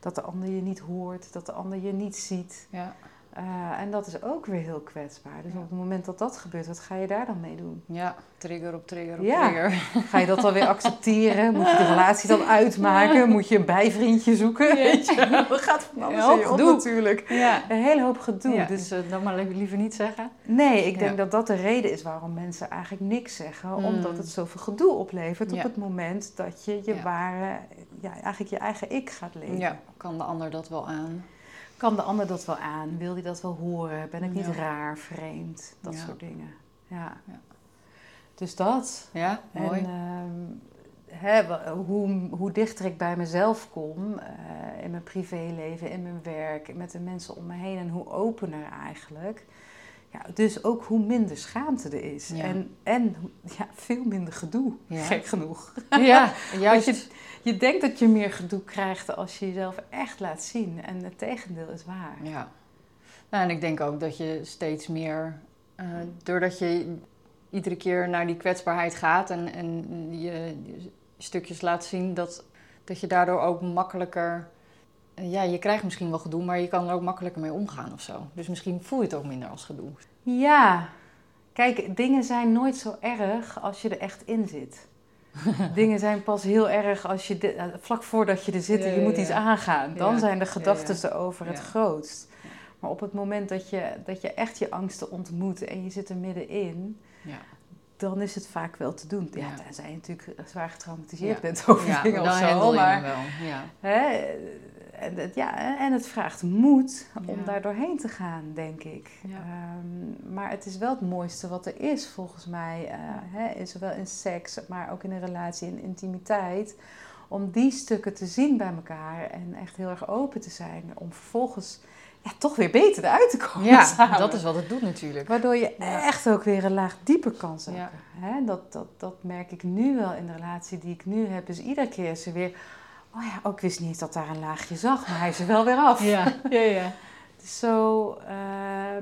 S2: dat de ander je niet hoort, dat de ander je niet ziet.
S1: Ja.
S2: Eh, en dat is ook weer heel kwetsbaar. Dus
S1: Ja.
S2: op het moment dat dat gebeurt, wat ga je daar dan mee doen?
S1: ja, trigger op trigger op
S2: Ja.
S1: trigger.
S2: Ga je dat dan weer accepteren? Moet je de relatie dan uitmaken? Moet je een bijvriendje zoeken? Weet je? Dat gaat van alles je op
S1: gedoe.
S2: natuurlijk.
S1: Ja.
S2: Een hele hoop gedoe. Dus
S1: eh, dan maar liever niet zeggen.
S2: Nee, ik denk dat dat de reden is waarom mensen eigenlijk niks zeggen.
S1: Mm.
S2: Omdat het zoveel gedoe oplevert op het moment dat je je ware, ja, eigenlijk je eigen ik gaat leven.
S1: Ja, kan de ander dat wel aan?
S2: Kan de ander dat wel aan? Wil die dat wel horen? Ben ik niet
S1: Ja.
S2: raar, vreemd? Dat
S1: Ja.
S2: soort dingen. Ja.
S1: Ja.
S2: Dus dat.
S1: Ja, mooi.
S2: En ehm, hè, hoe, hoe dichter ik bij mezelf kom, eh, in mijn privéleven, in mijn werk, met de mensen om me heen en hoe opener eigenlijk. Ja, dus ook hoe minder schaamte er is.
S1: Ja.
S2: En, en ja, veel minder gedoe,
S1: Ja.
S2: gek genoeg.
S1: ja, juist.
S2: Want je, je denkt dat je meer gedoe krijgt als je jezelf echt laat zien. En het tegendeel is waar.
S1: Ja. Nou, en ik denk ook dat je steeds meer, eh, doordat je iedere keer naar die kwetsbaarheid gaat en, en je, je stukjes laat zien, dat, dat je daardoor ook makkelijker, ja, je krijgt misschien wel gedoe, maar je kan er ook makkelijker mee omgaan of zo. Dus misschien voel je het ook minder als gedoe.
S2: Ja, kijk, dingen zijn nooit zo erg als je er echt in zit. dingen zijn pas heel erg als je de- eh, vlak voordat je er zit en je
S1: ja,
S2: moet
S1: ja.
S2: iets aangaan. Dan
S1: Ja.
S2: zijn de gedachten erover het grootst. Maar op het moment dat je, dat je echt je angsten ontmoet en je zit er middenin,
S1: Ja,
S2: dan is het vaak wel te doen. Ja, tenzij je natuurlijk zwaar getraumatiseerd bent over dingen of zo. Maar,
S1: wel. Ja.
S2: Hè, ja, en het vraagt moed om
S1: Ja.
S2: daar doorheen te gaan, denk ik.
S1: Ja.
S2: Ehm, maar het is wel het mooiste wat er is, volgens mij. eh, hè, in- zowel in seks, maar ook in een relatie, in intimiteit. Om die stukken te zien bij elkaar en echt heel erg open te zijn. Om vervolgens ja, toch weer beter eruit te komen
S1: Ja,
S2: samen.
S1: dat is wat het doet natuurlijk.
S2: Waardoor je
S1: Ja.
S2: echt ook weer een laag dieper kan zakken.
S1: Ja.
S2: Hè, dat, dat, dat merk ik nu wel in de relatie die ik nu heb. Dus iedere keer is er weer... Oh ja, ook wist niet dat daar een laagje zag, maar hij is er wel weer af.
S1: Ja, ja, ja.
S2: Dus zo eh,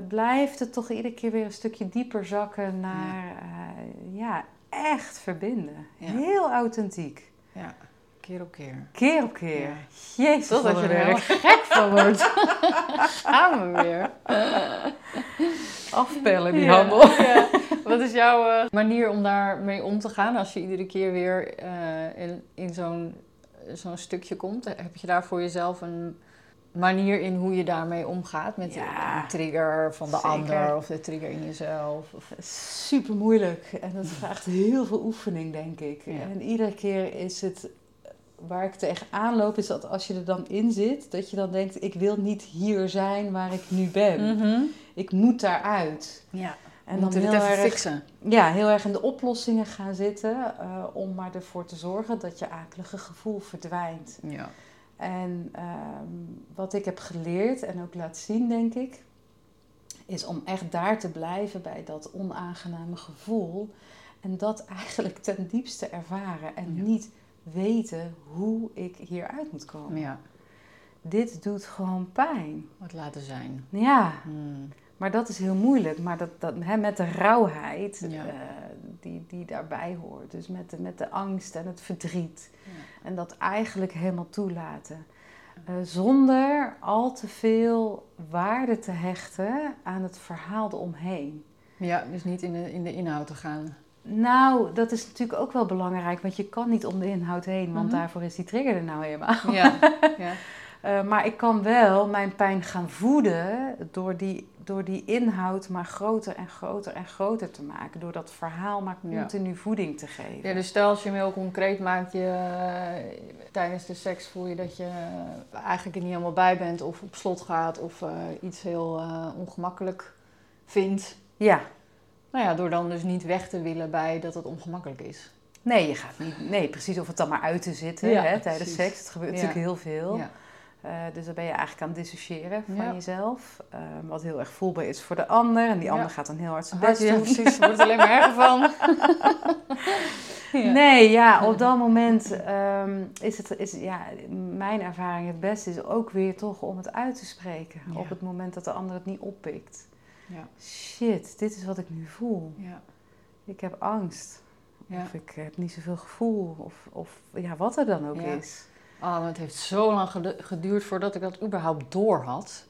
S2: blijft het toch iedere keer weer een stukje dieper zakken naar... eh, ja, echt verbinden.
S1: Ja.
S2: Heel authentiek.
S1: ja. Keer op keer.
S2: Keer op keer.
S1: Ja.
S2: Jezus,
S1: Totdat
S2: wat
S1: je er helemaal gek van wordt. Gaan we weer.
S2: Afpellen, die
S1: Ja,
S2: handel.
S1: ja. Wat is jouw eh, manier om daarmee om te gaan als je iedere keer weer in, in zo'n zo'n stukje komt? Heb je daar voor jezelf een manier in hoe je daarmee omgaat? Met
S2: Ja,
S1: een trigger van de
S2: zeker.
S1: ander of de trigger in jezelf? Of...
S2: Super moeilijk en dat vraagt heel veel oefening, denk ik.
S1: Ja.
S2: En iedere keer is het waar ik tegenaan loop, is dat als je er dan in zit, dat je dan denkt: ik wil niet hier zijn waar ik nu ben.
S1: Mhm.
S2: Ik moet daaruit.
S1: Ja,
S2: En dan heel erg,
S1: fixen.
S2: ja, heel erg in de oplossingen gaan zitten, eh, om maar ervoor te zorgen dat je akelige gevoel verdwijnt.
S1: Ja.
S2: En ehm, wat ik heb geleerd en ook laat zien, denk ik, is om echt daar te blijven bij dat onaangename gevoel. En dat eigenlijk ten diepste ervaren en
S1: Ja.
S2: niet weten hoe ik hieruit moet komen.
S1: ja,
S2: Dit doet gewoon pijn.
S1: wat laten zijn.
S2: Ja,
S1: Hmm.
S2: Maar dat is heel moeilijk. Maar dat, dat, hè, met de rauwheid
S1: Ja.
S2: eh, die, die daarbij hoort. Dus met de, met de angst en het verdriet.
S1: Ja.
S2: En dat eigenlijk helemaal toelaten. Eh, zonder al te veel waarde te hechten aan het verhaal eromheen.
S1: Ja, dus niet in de, in de inhoud te gaan.
S2: Nou, dat is natuurlijk ook wel belangrijk, want je kan niet om de inhoud heen, want
S1: Mhm.
S2: daarvoor is die trigger er nou helemaal.
S1: Ja, ja.
S2: Eh, maar ik kan wel mijn pijn gaan voeden door die, door die inhoud maar groter en groter en groter te maken. Door dat verhaal maar
S1: Ja.
S2: continu voeding te geven.
S1: Ja, dus stel als je hem heel concreet maakt, je, eh, tijdens de seks voel je dat je eh, eigenlijk er niet helemaal bij bent of op slot gaat of iets heel ongemakkelijk vindt.
S2: ja.
S1: Nou ja, door dan dus niet weg te willen bij dat het ongemakkelijk is.
S2: Nee, je gaat niet. Nee, precies of het dan maar uit te zitten
S1: Ja,
S2: hè, tijdens
S1: precies.
S2: seks. Het gebeurt
S1: Ja.
S2: natuurlijk heel veel.
S1: Ja.
S2: Eh, dus dan ben je eigenlijk aan het dissociëren van
S1: Ja.
S2: jezelf. eh, wat heel erg voelbaar is voor de ander. En die
S1: Ja.
S2: ander gaat dan heel hard zijn best
S1: ja,
S2: doen.
S1: precies. Wordt er alleen maar erger van. Ja.
S2: Nee, ja, op dat moment ehm, is het, is, ja, mijn ervaring het beste is ook weer toch om het uit te spreken.
S1: Ja.
S2: Op het moment dat de ander het niet oppikt.
S1: Ja.
S2: Shit, dit is wat ik nu voel.
S1: Ja.
S2: Ik heb angst.
S1: Ja.
S2: Of ik heb niet zoveel gevoel. Of, of ja, wat er dan ook
S1: Ja.
S2: is.
S1: Oh, het heeft zo lang gedu- geduurd voordat ik dat überhaupt door had.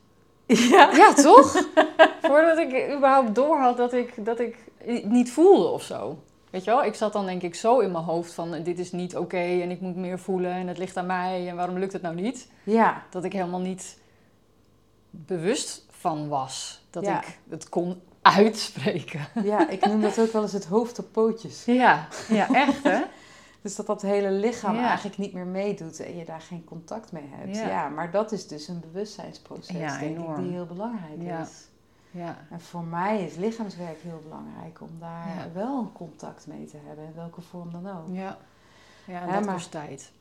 S2: Ja.
S1: Ja, toch? Voordat ik überhaupt door had dat ik, dat ik niet voelde of zo. Weet je wel, ik zat dan denk ik zo in mijn hoofd van dit is niet oké en ik moet meer voelen en het ligt aan mij en waarom lukt het nou niet?
S2: Ja,
S1: Dat ik helemaal niet bewust van was dat
S2: Ja.
S1: ik het kon uitspreken.
S2: ja, ik noem dat ook wel eens het hoofd op pootjes.
S1: Ja, ja echt hè?
S2: Dus dat dat hele lichaam
S1: Ja.
S2: eigenlijk niet meer meedoet en je daar geen contact mee hebt.
S1: Ja.
S2: Ja, maar dat is dus een bewustzijnsproces,
S1: Ja,
S2: denk ik,
S1: enorm.
S2: die heel belangrijk is.
S1: Ja,
S2: En voor mij is lichaamswerk heel belangrijk om daar wel een contact mee te hebben, in welke vorm dan ook.
S1: ja. ja en
S2: Ja,
S1: dat
S2: maar-
S1: kost tijd.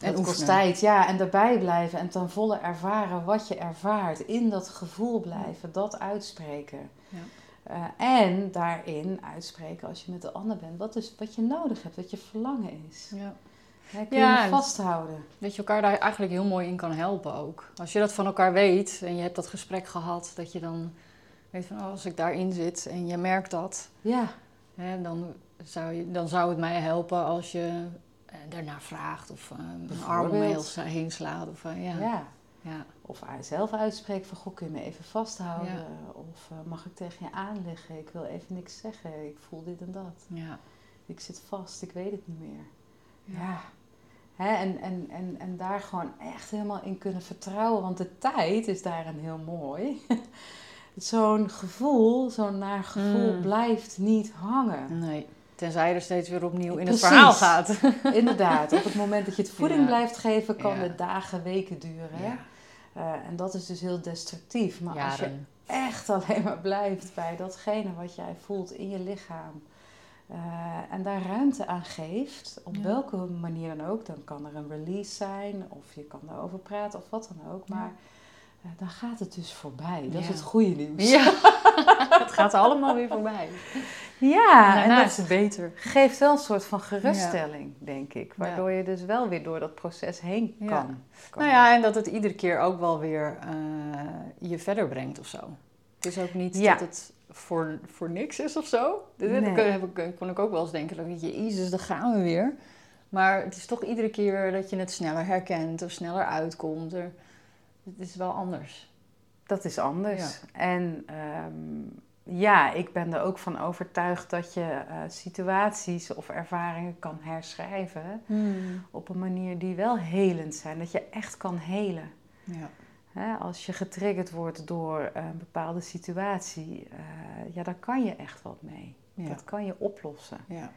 S2: En kost tijd, ja. En daarbij blijven en ten volle ervaren wat je ervaart. In dat gevoel blijven, dat uitspreken.
S1: Ja.
S2: Eh, en daarin uitspreken als je met de ander bent, wat, is, wat je nodig hebt, wat je verlangen is.
S1: Ja.
S2: Kun je
S1: en-
S2: vasthouden.
S1: Dat je elkaar daar eigenlijk heel mooi in kan helpen ook. Als je dat van elkaar weet en je hebt dat gesprek gehad, dat je dan weet van oh, als ik daarin zit en je merkt dat,
S2: Ja,
S1: hè, dan, zou je, dan zou het mij helpen als je eh, daarna vraagt of eh, een arm om heen slaat. Of, ja.
S2: ja.
S1: Ja.
S2: Of zelf uitspreekt van, goh, kun je me even vasthouden?
S1: Ja.
S2: Of eh, mag ik tegen je aanleggen? Ik wil even niks zeggen, ik voel dit en dat.
S1: Ja.
S2: Ik zit vast, ik weet het niet meer.
S1: Ja.
S2: Ja. Hè, en, en, en, en daar gewoon echt helemaal in kunnen vertrouwen. Want de tijd is daarin heel mooi. zo'n gevoel, zo'n naar gevoel
S1: Mm.
S2: blijft niet hangen.
S1: Nee. Tenzij er steeds weer opnieuw in
S2: Precies.
S1: het verhaal gaat.
S2: Inderdaad, op het moment dat je het voeding
S1: Ja.
S2: blijft geven, kan
S1: Ja.
S2: het dagen, weken duren. Hè?
S1: Ja,
S2: Eh, en dat is dus heel destructief. Maar als je echt alleen maar blijft bij datgene wat jij voelt in je lichaam. eh, en daar ruimte aan geeft, op
S1: Ja.
S2: welke manier dan ook. Dan kan er een release zijn, of je kan erover praten, of wat dan ook. Maar dan gaat het dus voorbij. Dat is het goede nieuws.
S1: Ja, het gaat allemaal weer voorbij.
S2: Ja,
S1: en
S2: dat
S1: is het beter.
S2: geeft wel een soort van geruststelling, denk ik. Waardoor je dus wel weer door dat proces heen kan. kan.
S1: Nou ja, en dat het iedere keer ook wel weer eh, je verder brengt of zo. Het is ook niet dat het voor, voor niks is of zo. Dat
S2: Nee.
S1: heb ik, kon ik ook wel eens denken, weet je, jezus, daar gaan we weer. Maar het is toch iedere keer dat je het sneller herkent of sneller uitkomt. Er, het is wel anders.
S2: Dat is anders. En ehm, ja, ik ben er ook van overtuigd dat je eh, situaties of ervaringen kan herschrijven op een manier die wel helend zijn. Dat je echt kan helen.
S1: Ja.
S2: Hè, als je getriggerd wordt door een bepaalde situatie, eh, ja, daar kan je echt wat mee.
S1: Ja.
S2: Dat kan je oplossen,
S1: Ja.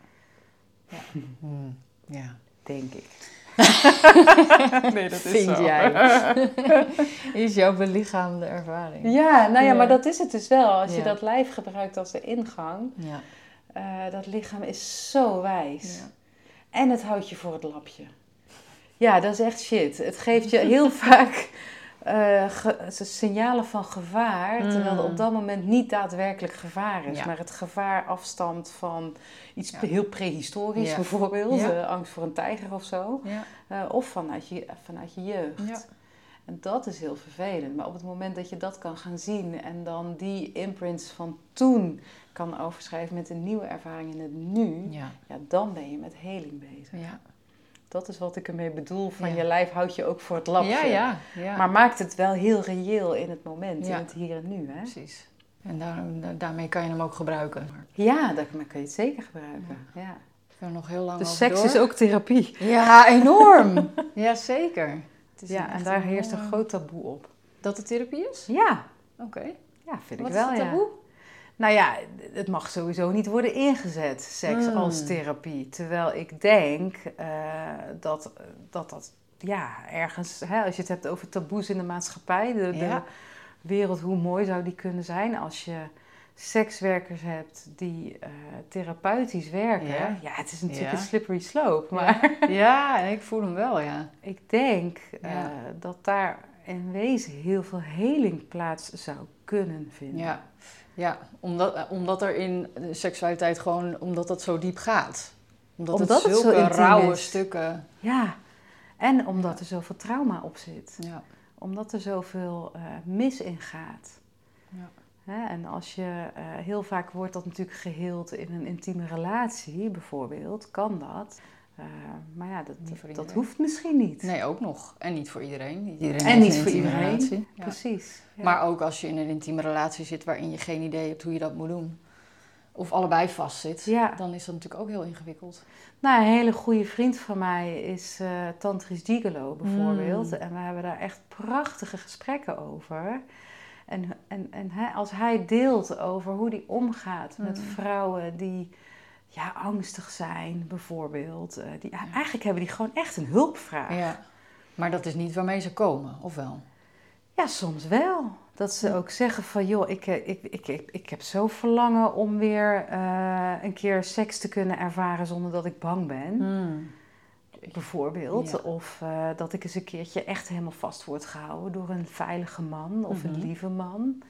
S1: Ja. Hmm. ja.
S2: denk ik.
S1: Nee, dat Vind jij. is jouw belichaamde ervaring.
S2: Ja, nou ja, maar dat is het dus wel. Als je dat lijf gebruikt als de ingang,
S1: Ja.
S2: eh, dat lichaam is zo wijs.
S1: Ja.
S2: En het houdt je voor het lapje. Ja, dat is echt shit. Het geeft je heel vaak ge- signalen van gevaar, terwijl er
S1: Mm.
S2: op dat moment niet daadwerkelijk gevaar is.
S1: Ja.
S2: Maar het gevaar afstamt van iets
S1: Ja.
S2: heel prehistorisch
S1: Ja.
S2: bijvoorbeeld, eh, angst voor een tijger of zo. Eh, of vanuit je, vanuit je jeugd. En dat is heel vervelend. Maar op het moment dat je dat kan gaan zien en dan die imprints van toen kan overschrijven met een nieuwe ervaring in het nu,
S1: Ja.
S2: ja, dan ben je met heling bezig.
S1: Ja.
S2: Dat is wat ik ermee bedoel. Van
S1: Ja.
S2: je lijf houdt je ook voor het lapje.
S1: Ja, ja, ja.
S2: Maar maakt het wel heel reëel in het moment, in het hier en nu. Hè?
S1: precies. En daar, da- daarmee kan je hem ook gebruiken.
S2: Ja, daar kun je het zeker gebruiken. Ja.
S1: ik kan nog heel lang
S2: Dus seks
S1: door.
S2: is ook therapie.
S1: Ja, enorm. ja, zeker. Het is
S2: Ja, en daar heerst een
S1: mooie-
S2: groot taboe op.
S1: Dat het therapie is?
S2: Ja,
S1: Oké.
S2: ja vind
S1: Wat
S2: ik
S1: is
S2: wel.
S1: het
S2: ja. Nou ja, het mag sowieso niet worden ingezet, seks
S1: Mm.
S2: als therapie. Terwijl ik denk eh, dat, dat dat, ja, ergens, hè, als je het hebt over taboes in de maatschappij, de, de wereld, hoe mooi zou die kunnen zijn als je sekswerkers hebt die eh, therapeutisch werken.
S1: Ja.
S2: Ja. het is natuurlijk
S1: Ja.
S2: een slippery slope, maar
S1: Ja, en ik voel hem wel, ja.
S2: ik denk eh, dat daar in wezen heel veel heling plaats zou kunnen vinden.
S1: Ja, ja omdat, eh, omdat er in de seksualiteit gewoon, omdat dat zo diep gaat. Omdat,
S2: Omdat
S1: het
S2: het zo
S1: zulke
S2: intiem
S1: rauwe
S2: is.
S1: stukken...
S2: Ja, en omdat er zoveel trauma op zit.
S1: Ja.
S2: Omdat er zoveel eh, mis in gaat.
S1: Ja.
S2: Hè, en als je, eh, heel vaak wordt dat natuurlijk geheeld in een intieme relatie, bijvoorbeeld, kan dat. Eh, maar ja, dat, dat hoeft misschien niet.
S1: Nee, ook nog. En niet voor iedereen. Iedereen
S2: En niet voor iedereen.
S1: relatie. Ja.
S2: Precies. Ja.
S1: Maar ook als je in een intieme relatie zit waarin je geen idee hebt hoe je dat moet doen. Of allebei vastzit.
S2: Ja.
S1: Dan is dat natuurlijk ook heel ingewikkeld.
S2: Nou, een hele goede vriend van mij is eh Tantrisch Gigolo bijvoorbeeld.
S1: Mm.
S2: En we hebben daar echt prachtige gesprekken over. En, en, en hij, als hij deelt over hoe hij omgaat met
S1: Mm.
S2: vrouwen die ja, angstig zijn, bijvoorbeeld. eh, die, Eigenlijk hebben die gewoon echt een hulpvraag.
S1: Ja. Maar dat is niet waarmee ze komen, of wel?
S2: Ja, soms wel. Dat ze ook zeggen van, joh, ik, eh, ik, ik, ik, ik heb zo verlangen om weer eh, een keer seks te kunnen ervaren zonder dat ik bang ben. bijvoorbeeld.
S1: Ja.
S2: Of dat ik eens een keertje echt helemaal vast word gehouden door een veilige man of
S1: Mhm.
S2: een lieve man.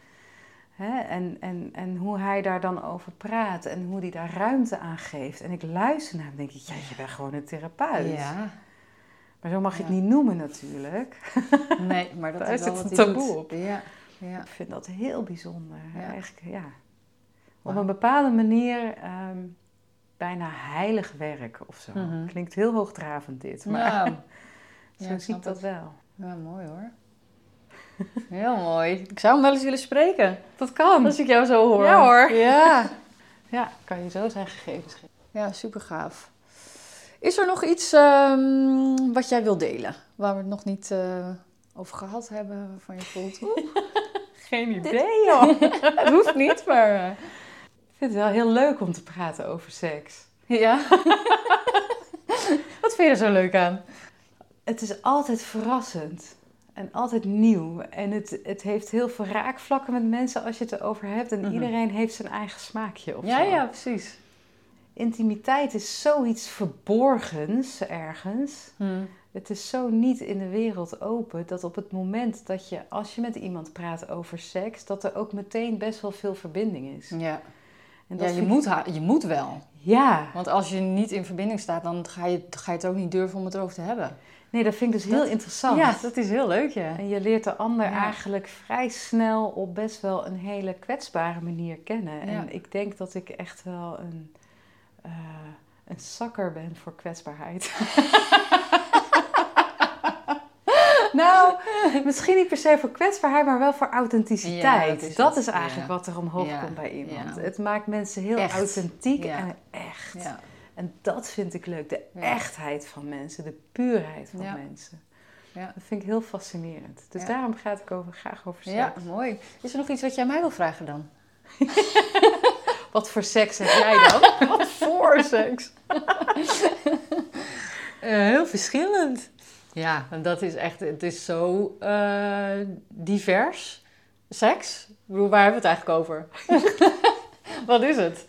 S2: Hè? En, en, en hoe hij daar dan over praat en hoe hij daar ruimte aan geeft. En ik luister naar hem en denk ik, ja, je bent gewoon een therapeut.
S1: Ja.
S2: Maar zo mag je het niet noemen natuurlijk.
S1: Nee, maar dat
S2: Daar
S1: is
S2: zit
S1: wel
S2: een
S1: wat
S2: taboe
S1: doet.
S2: op.
S1: Ja. ja.
S2: Ik vind dat heel bijzonder.
S1: Ja.
S2: Eigenlijk, ja. Op een bepaalde manier ehm, bijna heilig werk of zo.
S1: Mhm.
S2: Klinkt heel hoogdravend dit, maar zo zie
S1: ik
S2: dat
S1: het.
S2: wel.
S1: Ja, mooi hoor. Heel mooi. Ik zou hem wel eens willen spreken.
S2: Dat kan.
S1: Als ik jou zo hoor.
S2: Ja, hoor.
S1: Ja.
S2: Ja, kan je zo zijn gegevens geven.
S1: Ja, super gaaf. Is er nog iets ehm, wat jij wil delen? Waar we het nog niet eh, over gehad hebben, waarvan je voelt... oeh,
S2: Geen idee, joh.
S1: het hoeft niet, maar... eh,
S2: Ik vind het wel heel leuk om te praten over seks.
S1: Ja. Wat vind je er zo leuk aan?
S2: Het is altijd verrassend. En altijd nieuw. En het, het heeft heel veel raakvlakken met mensen als je het erover hebt. En
S1: Mhm.
S2: iedereen heeft zijn eigen smaakje of
S1: Ja,
S2: zo.
S1: ja, precies.
S2: Intimiteit is zoiets verborgens ergens. Het is zo niet in de wereld open dat op het moment dat je, als je met iemand praat over seks, dat er ook meteen best wel veel verbinding is.
S1: Ja,
S2: En
S1: ja je, moet je moet wel.
S2: Ja,
S1: Want als je niet in verbinding staat, dan ga je, ga je het ook niet durven om het erover te hebben.
S2: Nee, dat vind ik dus heel interessant.
S1: Ja, dat is heel leuk, ja.
S2: En je leert de ander
S1: Ja.
S2: eigenlijk vrij snel op best wel een hele kwetsbare manier kennen.
S1: Ja.
S2: En ik denk dat ik echt wel een, eh, een zakker ben voor kwetsbaarheid. nou, misschien niet per se voor kwetsbaarheid, maar wel voor authenticiteit.
S1: Ja, dat is
S2: dat
S1: het.
S2: is eigenlijk wat er omhoog komt bij iemand. Het maakt mensen heel
S1: Echt.
S2: authentiek en echt. En dat vind ik leuk. De echtheid van mensen, de puurheid van mensen.
S1: Ja.
S2: Dat vind ik heel fascinerend. Dus
S1: Ja.
S2: daarom ga ik over, graag over seks.
S1: Ja, mooi. Is er nog iets wat jij mij wil vragen dan?
S2: Wat voor seks heb jij dan?
S1: Wat voor seks? Eh, heel verschillend. Ja, en dat is echt, het is zo eh, divers. Seks? Ik bedoel, waar hebben we het eigenlijk over? Wat is het?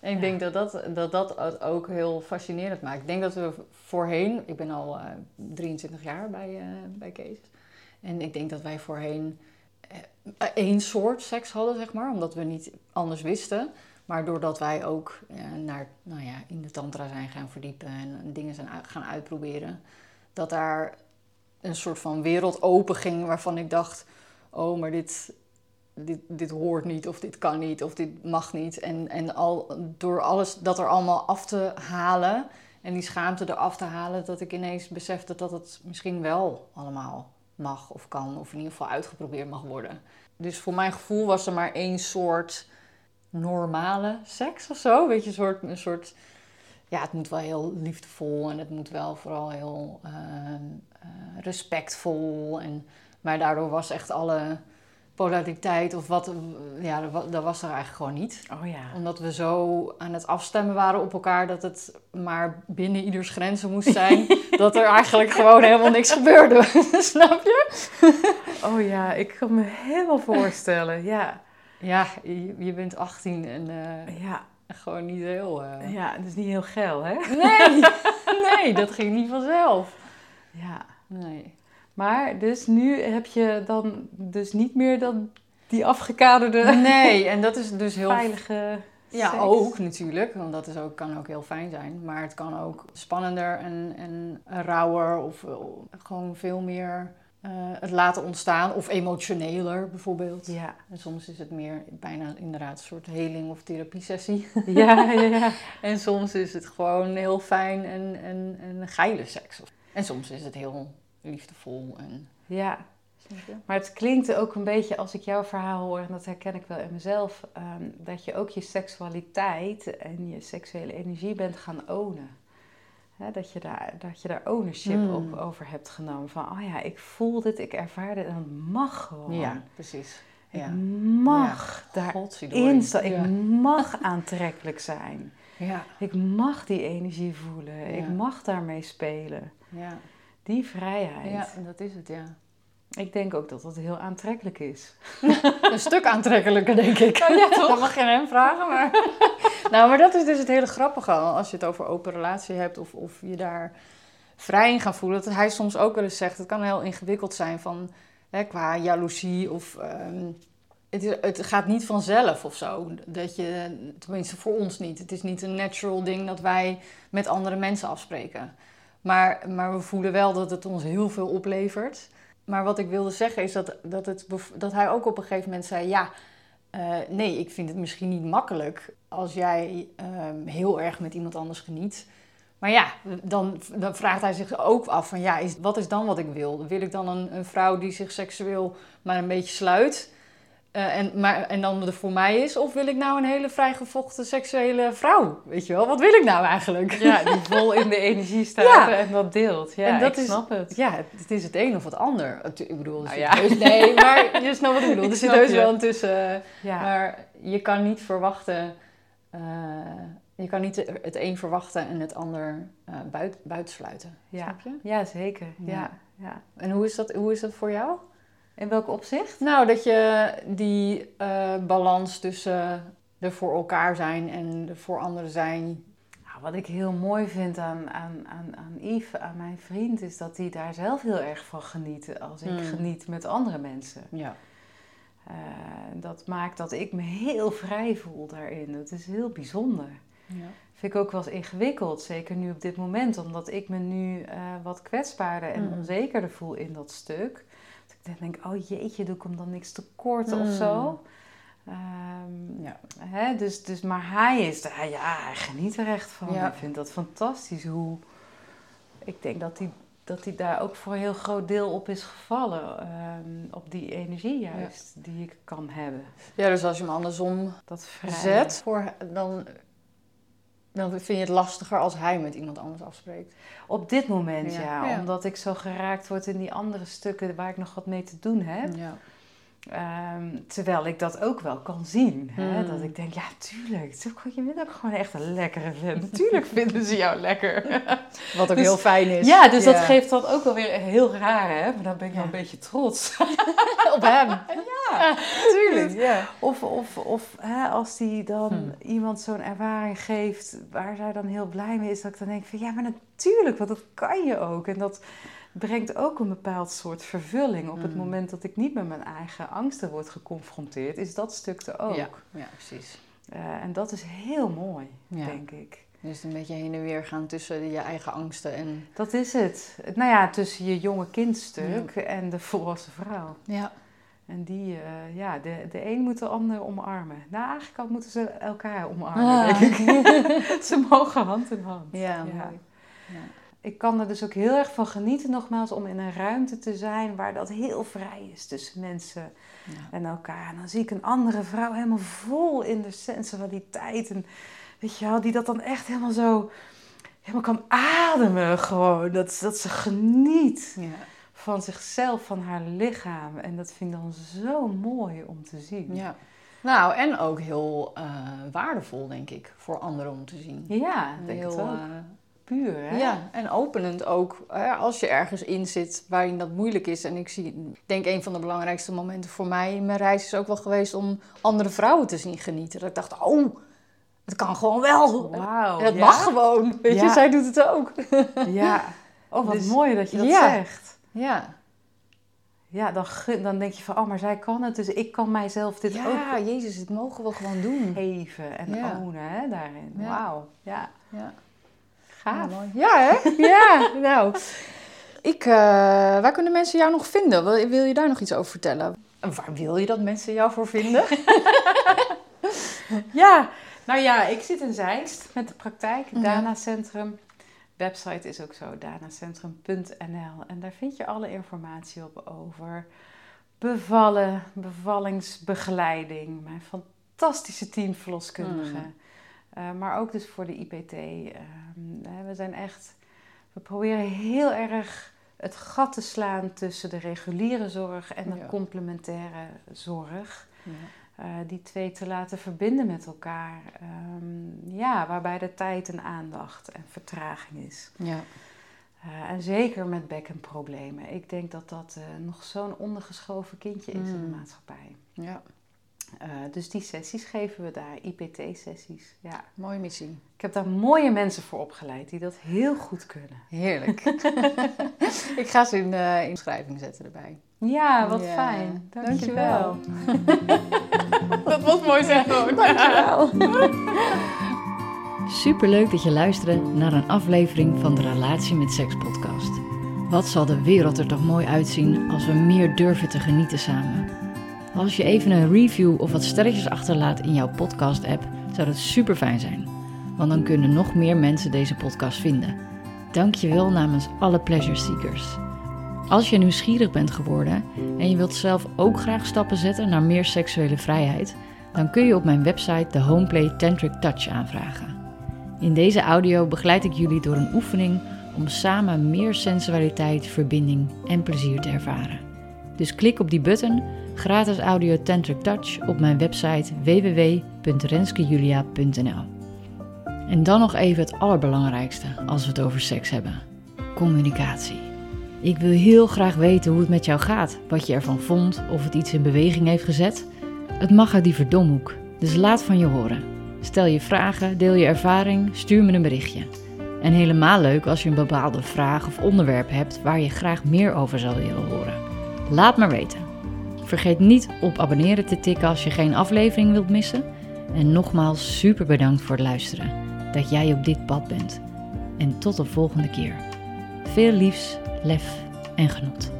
S1: En ik denk dat dat, dat dat ook heel fascinerend maakt. Ik denk dat we voorheen, ik ben al eh, 23 jaar bij, eh, bij Kees. En ik denk dat wij voorheen eh, één soort seks hadden, zeg maar. Omdat we niet anders wisten. Maar doordat wij ook eh, naar, nou ja, in de tantra zijn gaan verdiepen en dingen zijn gaan uitproberen, dat daar een soort van wereld open ging waarvan ik dacht: oh, maar dit, dit, dit hoort niet, of dit kan niet, of dit mag niet. En, en al, door alles dat er allemaal af te halen en die schaamte eraf te halen, dat ik ineens besefte dat het misschien wel allemaal mag of kan, of in ieder geval uitgeprobeerd mag worden. Dus voor mijn gevoel was er maar één soort normale seks of zo. Weet je, een soort, een soort. Ja, het moet wel heel liefdevol en het moet wel vooral heel eh, eh, respectvol. En, maar daardoor was echt alle polariteit of wat. Ja, dat wa- dat was er eigenlijk gewoon niet.
S2: Oh ja.
S1: Omdat we zo aan het afstemmen waren op elkaar dat het maar binnen ieders grenzen moest zijn. dat er eigenlijk gewoon helemaal niks gebeurde. Snap je?
S2: Oh ja, ik kan me helemaal voorstellen. Ja.
S1: Ja, je, je bent 18 en eh,
S2: Ja.
S1: gewoon niet heel. eh,
S2: Ja, het is niet heel geil, hè?
S1: Nee, nee, dat ging niet vanzelf.
S2: Ja.
S1: Nee.
S2: Maar dus nu heb je dan dus niet meer dan die afgekaderde,
S1: Nee, en dat is dus heel.
S2: veilige
S1: Ja,
S2: seks.
S1: ook natuurlijk, want dat is ook, kan ook heel fijn zijn. Maar het kan ook spannender en, en rauwer of eh, gewoon veel meer eh, het laten ontstaan. Of emotioneler bijvoorbeeld.
S2: Ja.
S1: En soms is het meer bijna inderdaad een soort heling of therapiesessie.
S2: Ja, ja, ja.
S1: En soms is het gewoon heel fijn en, en, en geile seks. En soms is het heel liefdevol en...
S2: Ja. Maar het klinkt ook een beetje als ik jouw verhaal hoor, en dat herken ik wel in mezelf, ehm, dat je ook je seksualiteit en je seksuele energie bent gaan ownen. Dat, je daar, dat je daar ownership
S1: Mm.
S2: op over hebt genomen. Van, oh ja, ik voel dit, ik ervaar dit en het mag gewoon.
S1: Ja, precies.
S2: Ik
S1: Ja.
S2: mag daarin
S1: Godzijdank.
S2: staan. Ik mag aantrekkelijk zijn.
S1: Ja.
S2: Ik mag die energie voelen. Ik mag daarmee spelen.
S1: Ja.
S2: Die vrijheid.
S1: ja, dat is het, ja.
S2: Ik denk ook dat dat heel aantrekkelijk is.
S1: Een stuk aantrekkelijker, denk ik.
S2: Oh, ja, toch?
S1: Dat mag je hem vragen, maar... nou, maar dat is dus het hele grappige. Als je het over open relatie hebt of, of je daar vrij in gaat voelen. Dat hij soms ook wel eens zegt, het kan heel ingewikkeld zijn van... Hè, qua jaloezie of... ehm, het, is- het gaat niet vanzelf of zo. Dat je, tenminste voor ons niet. Het is niet een natural ding dat wij met andere mensen afspreken. Maar, maar we voelen wel dat het ons heel veel oplevert. Maar wat ik wilde zeggen is dat, dat, het, dat hij ook op een gegeven moment zei: Ja, eh, nee, ik vind het misschien niet makkelijk als jij ehm, heel erg met iemand anders geniet. Maar ja, dan, dan vraagt hij zich ook af: van ja, is, wat is dan wat ik wil? Wil ik dan een, een vrouw die zich seksueel maar een beetje sluit? Eh, en, maar, en dan er voor mij is? Of wil ik nou een hele vrijgevochten seksuele vrouw? Weet je wel, wat wil ik nou eigenlijk?
S2: Ja, die vol in de energie staat
S1: Ja.
S2: en dat deelt. Ja,
S1: En dat
S2: ik
S1: is-
S2: snap het.
S1: Ja, het, is het een of het ander. Ik bedoel, er
S2: Nou
S1: zit
S2: ja.
S1: heus- nee, maar je snapt wat ik bedoel. Er zit heus
S2: je.
S1: wel een tussen.
S2: Ja.
S1: Maar je kan niet verwachten eh, je kan niet het een verwachten en het ander uh, buit, buitensluiten.
S2: Ja.
S1: Snap je?
S2: ja, zeker. Ja.
S1: Ja. En hoe is, dat, hoe is dat voor jou?
S2: In welk opzicht?
S1: Nou, dat je die eh, balans tussen er voor elkaar zijn en er voor anderen zijn.
S2: Nou, wat ik heel mooi vind aan, aan, aan, aan Yves, aan mijn vriend, is dat hij daar zelf heel erg van geniet als ik
S1: Hmm.
S2: geniet met andere mensen.
S1: Ja.
S2: Eh, dat maakt dat ik me heel vrij voel daarin. Dat is heel bijzonder.
S1: ja.
S2: Vind ik ook wel eens ingewikkeld, zeker nu op dit moment, omdat ik me nu eh, wat kwetsbaarder en
S1: Mm.
S2: onzekerder voel in dat stuk. Ik dan denk, oh jeetje, doe ik hem dan niks tekort of
S1: Mm.
S2: zo. Ehm,
S1: Ja.
S2: hè, dus, dus, maar hij is daar, ja, hij geniet er echt van.
S1: Ja.
S2: Ik vind dat fantastisch hoe, ik denk dat hij, dat hij daar ook voor een heel groot deel op is gevallen. ehm, op die energie juist, die ik kan hebben.
S1: ja, dus als je hem andersom
S2: Dat
S1: zet, voor, dan, dan vind je het lastiger als hij met iemand anders afspreekt.
S2: Op dit moment,
S1: Ja.
S2: ja.
S1: Ja.
S2: Omdat ik zo geraakt word in die andere stukken waar ik nog wat mee te doen heb.
S1: Ja.
S2: Ehm, terwijl ik dat ook wel kan zien. Hè?
S1: Hmm.
S2: Dat ik denk, ja, tuurlijk. Je bent ook gewoon echt een lekkere vent. Natuurlijk vinden ze jou lekker.
S1: Wat ook
S2: Dus-
S1: heel fijn is.
S2: ja, dus dat geeft dan ook wel weer heel raar, hè? Maar dan ben ik wel
S1: Ja.
S2: een beetje trots.
S1: op hem.
S2: Ja,
S1: Tuurlijk. Ja.
S2: Of, of, of hè, als die dan
S1: Hmm.
S2: iemand zo'n ervaring geeft waar zij dan heel blij mee is, dat ik dan denk van ja, maar natuurlijk, want dat kan je ook. En dat brengt ook een bepaald soort vervulling. Op het
S1: Hmm.
S2: moment dat ik niet met mijn eigen angsten word geconfronteerd, is dat stuk er ook.
S1: Ja. ja, precies.
S2: Eh, en dat is heel mooi,
S1: Ja.
S2: denk ik.
S1: Dus een beetje heen en weer gaan tussen je eigen angsten en...
S2: Dat is het. Nou ja, tussen je jonge kindstuk en de volwassen vrouw.
S1: Ja.
S2: En die, eh, ja, de, de een moet de ander omarmen. Nou, eigenlijk al moeten ze elkaar omarmen,
S1: Ah.
S2: denk ik. ze mogen hand in hand.
S1: Ja, mooi. Ja.
S2: Ik kan er dus ook heel erg van genieten, nogmaals, om in een ruimte te zijn waar dat heel vrij is tussen mensen
S1: Ja.
S2: en elkaar. En dan zie ik een andere vrouw helemaal vol in de sensualiteit. En weet je wel, die dat dan echt helemaal zo, helemaal kan ademen gewoon. Dat, dat ze geniet
S1: Ja.
S2: Van zichzelf, van haar lichaam. En dat vind ik dan zo mooi om te zien.
S1: ja. Nou, en ook heel eh, waardevol, denk ik, voor anderen om te zien.
S2: Ja, denk
S1: heel,
S2: het ook.
S1: eh,
S2: Puur, hè?
S1: Ja, en openend ook. Als je ergens in zit waarin dat moeilijk is. En ik zie, denk een van de belangrijkste momenten voor mij in mijn reis is ook wel geweest om andere vrouwen te zien genieten. Dat ik dacht, oh, het kan gewoon wel.
S2: Wauw.
S1: het
S2: ja?
S1: mag gewoon. Weet je,
S2: Ja.
S1: zij doet het ook.
S2: Ja. Oh, wat
S1: Dus-
S2: mooi dat je dat
S1: Ja.
S2: zegt.
S1: Ja,
S2: Ja, dan, dan denk je van, oh, maar zij kan het, dus ik kan mijzelf dit ook
S1: ja Jezus, dit mogen we gewoon doen.
S2: geven en
S1: Ja.
S2: ownen hè, daarin.
S1: Ja.
S2: Wauw, ja.
S1: Ja,
S2: Gaaf.
S1: Ja. Ja, hè? Ja, nou. Ik, eh, waar kunnen mensen jou nog vinden? Wil, wil je daar nog iets over vertellen? En waar wil je dat mensen jou voor vinden?
S2: Ja, nou ja, ik zit in Zeist met de praktijk,
S1: Ja.
S2: Dana Centrum. Website is ook zo, danacentrum.nl. En daar vind je alle informatie op over bevallen, bevallingsbegeleiding, mijn fantastische team verloskundigen.
S1: Mm.
S2: Eh, maar ook dus voor de IPT. Ehm, we zijn echt, we proberen heel erg het gat te slaan tussen de reguliere zorg en de
S1: Ja.
S2: complementaire zorg.
S1: Ja.
S2: Eh, die twee te laten verbinden met elkaar. Ehm, ja, waarbij de tijd en aandacht en vertraging is.
S1: ja.
S2: Eh, en zeker met bekkenproblemen. Ik denk dat dat eh, nog zo'n ondergeschoven kindje is in de
S1: Mm.
S2: maatschappij.
S1: ja.
S2: Dus die sessies geven we daar, IPT-sessies. Ja.
S1: Mooie missie.
S2: Ik heb daar mooie mensen voor opgeleid die dat heel goed kunnen.
S1: Heerlijk. ik ga ze in, in beschrijving zetten erbij.
S2: Ja, wat
S1: Ja,
S2: fijn.
S1: dankjewel.
S2: Dankjewel. dat was mooi zeggen.
S1: Dankjewel.
S3: Superleuk dat je luisterde naar een aflevering van de Relatie met Seks podcast. Wat zal de wereld er toch mooi uitzien als we meer durven te genieten samen. Als je even een review of wat sterretjes achterlaat in jouw podcast app, zou dat super fijn zijn. Want dan kunnen nog meer mensen deze podcast vinden. Dank je wel namens alle pleasure seekers. Als je nieuwsgierig bent geworden en je wilt zelf ook graag stappen zetten naar meer seksuele vrijheid, dan kun je op mijn website de Homeplay Tantric Touch aanvragen. In deze audio begeleid ik jullie door een oefening om samen meer sensualiteit, verbinding en plezier te ervaren. Dus klik op die button, gratis audio Tantric Touch, op mijn website www.renskejulia.nl. En dan nog even het allerbelangrijkste als we het over seks hebben: communicatie. Ik wil heel graag weten hoe het met jou gaat, wat je ervan vond, of het iets in beweging heeft gezet. Het mag uit die verdomhoek, dus laat van je horen. Stel je vragen, deel je ervaring, stuur me een berichtje. En helemaal leuk als je een bepaalde vraag of onderwerp hebt waar je graag meer over zou willen horen. Laat maar weten. Vergeet niet op abonneren te tikken als je geen aflevering wilt missen. En nogmaals super bedankt voor het luisteren. Dat jij op dit pad bent. En tot de volgende keer. Veel liefs, lef en genot.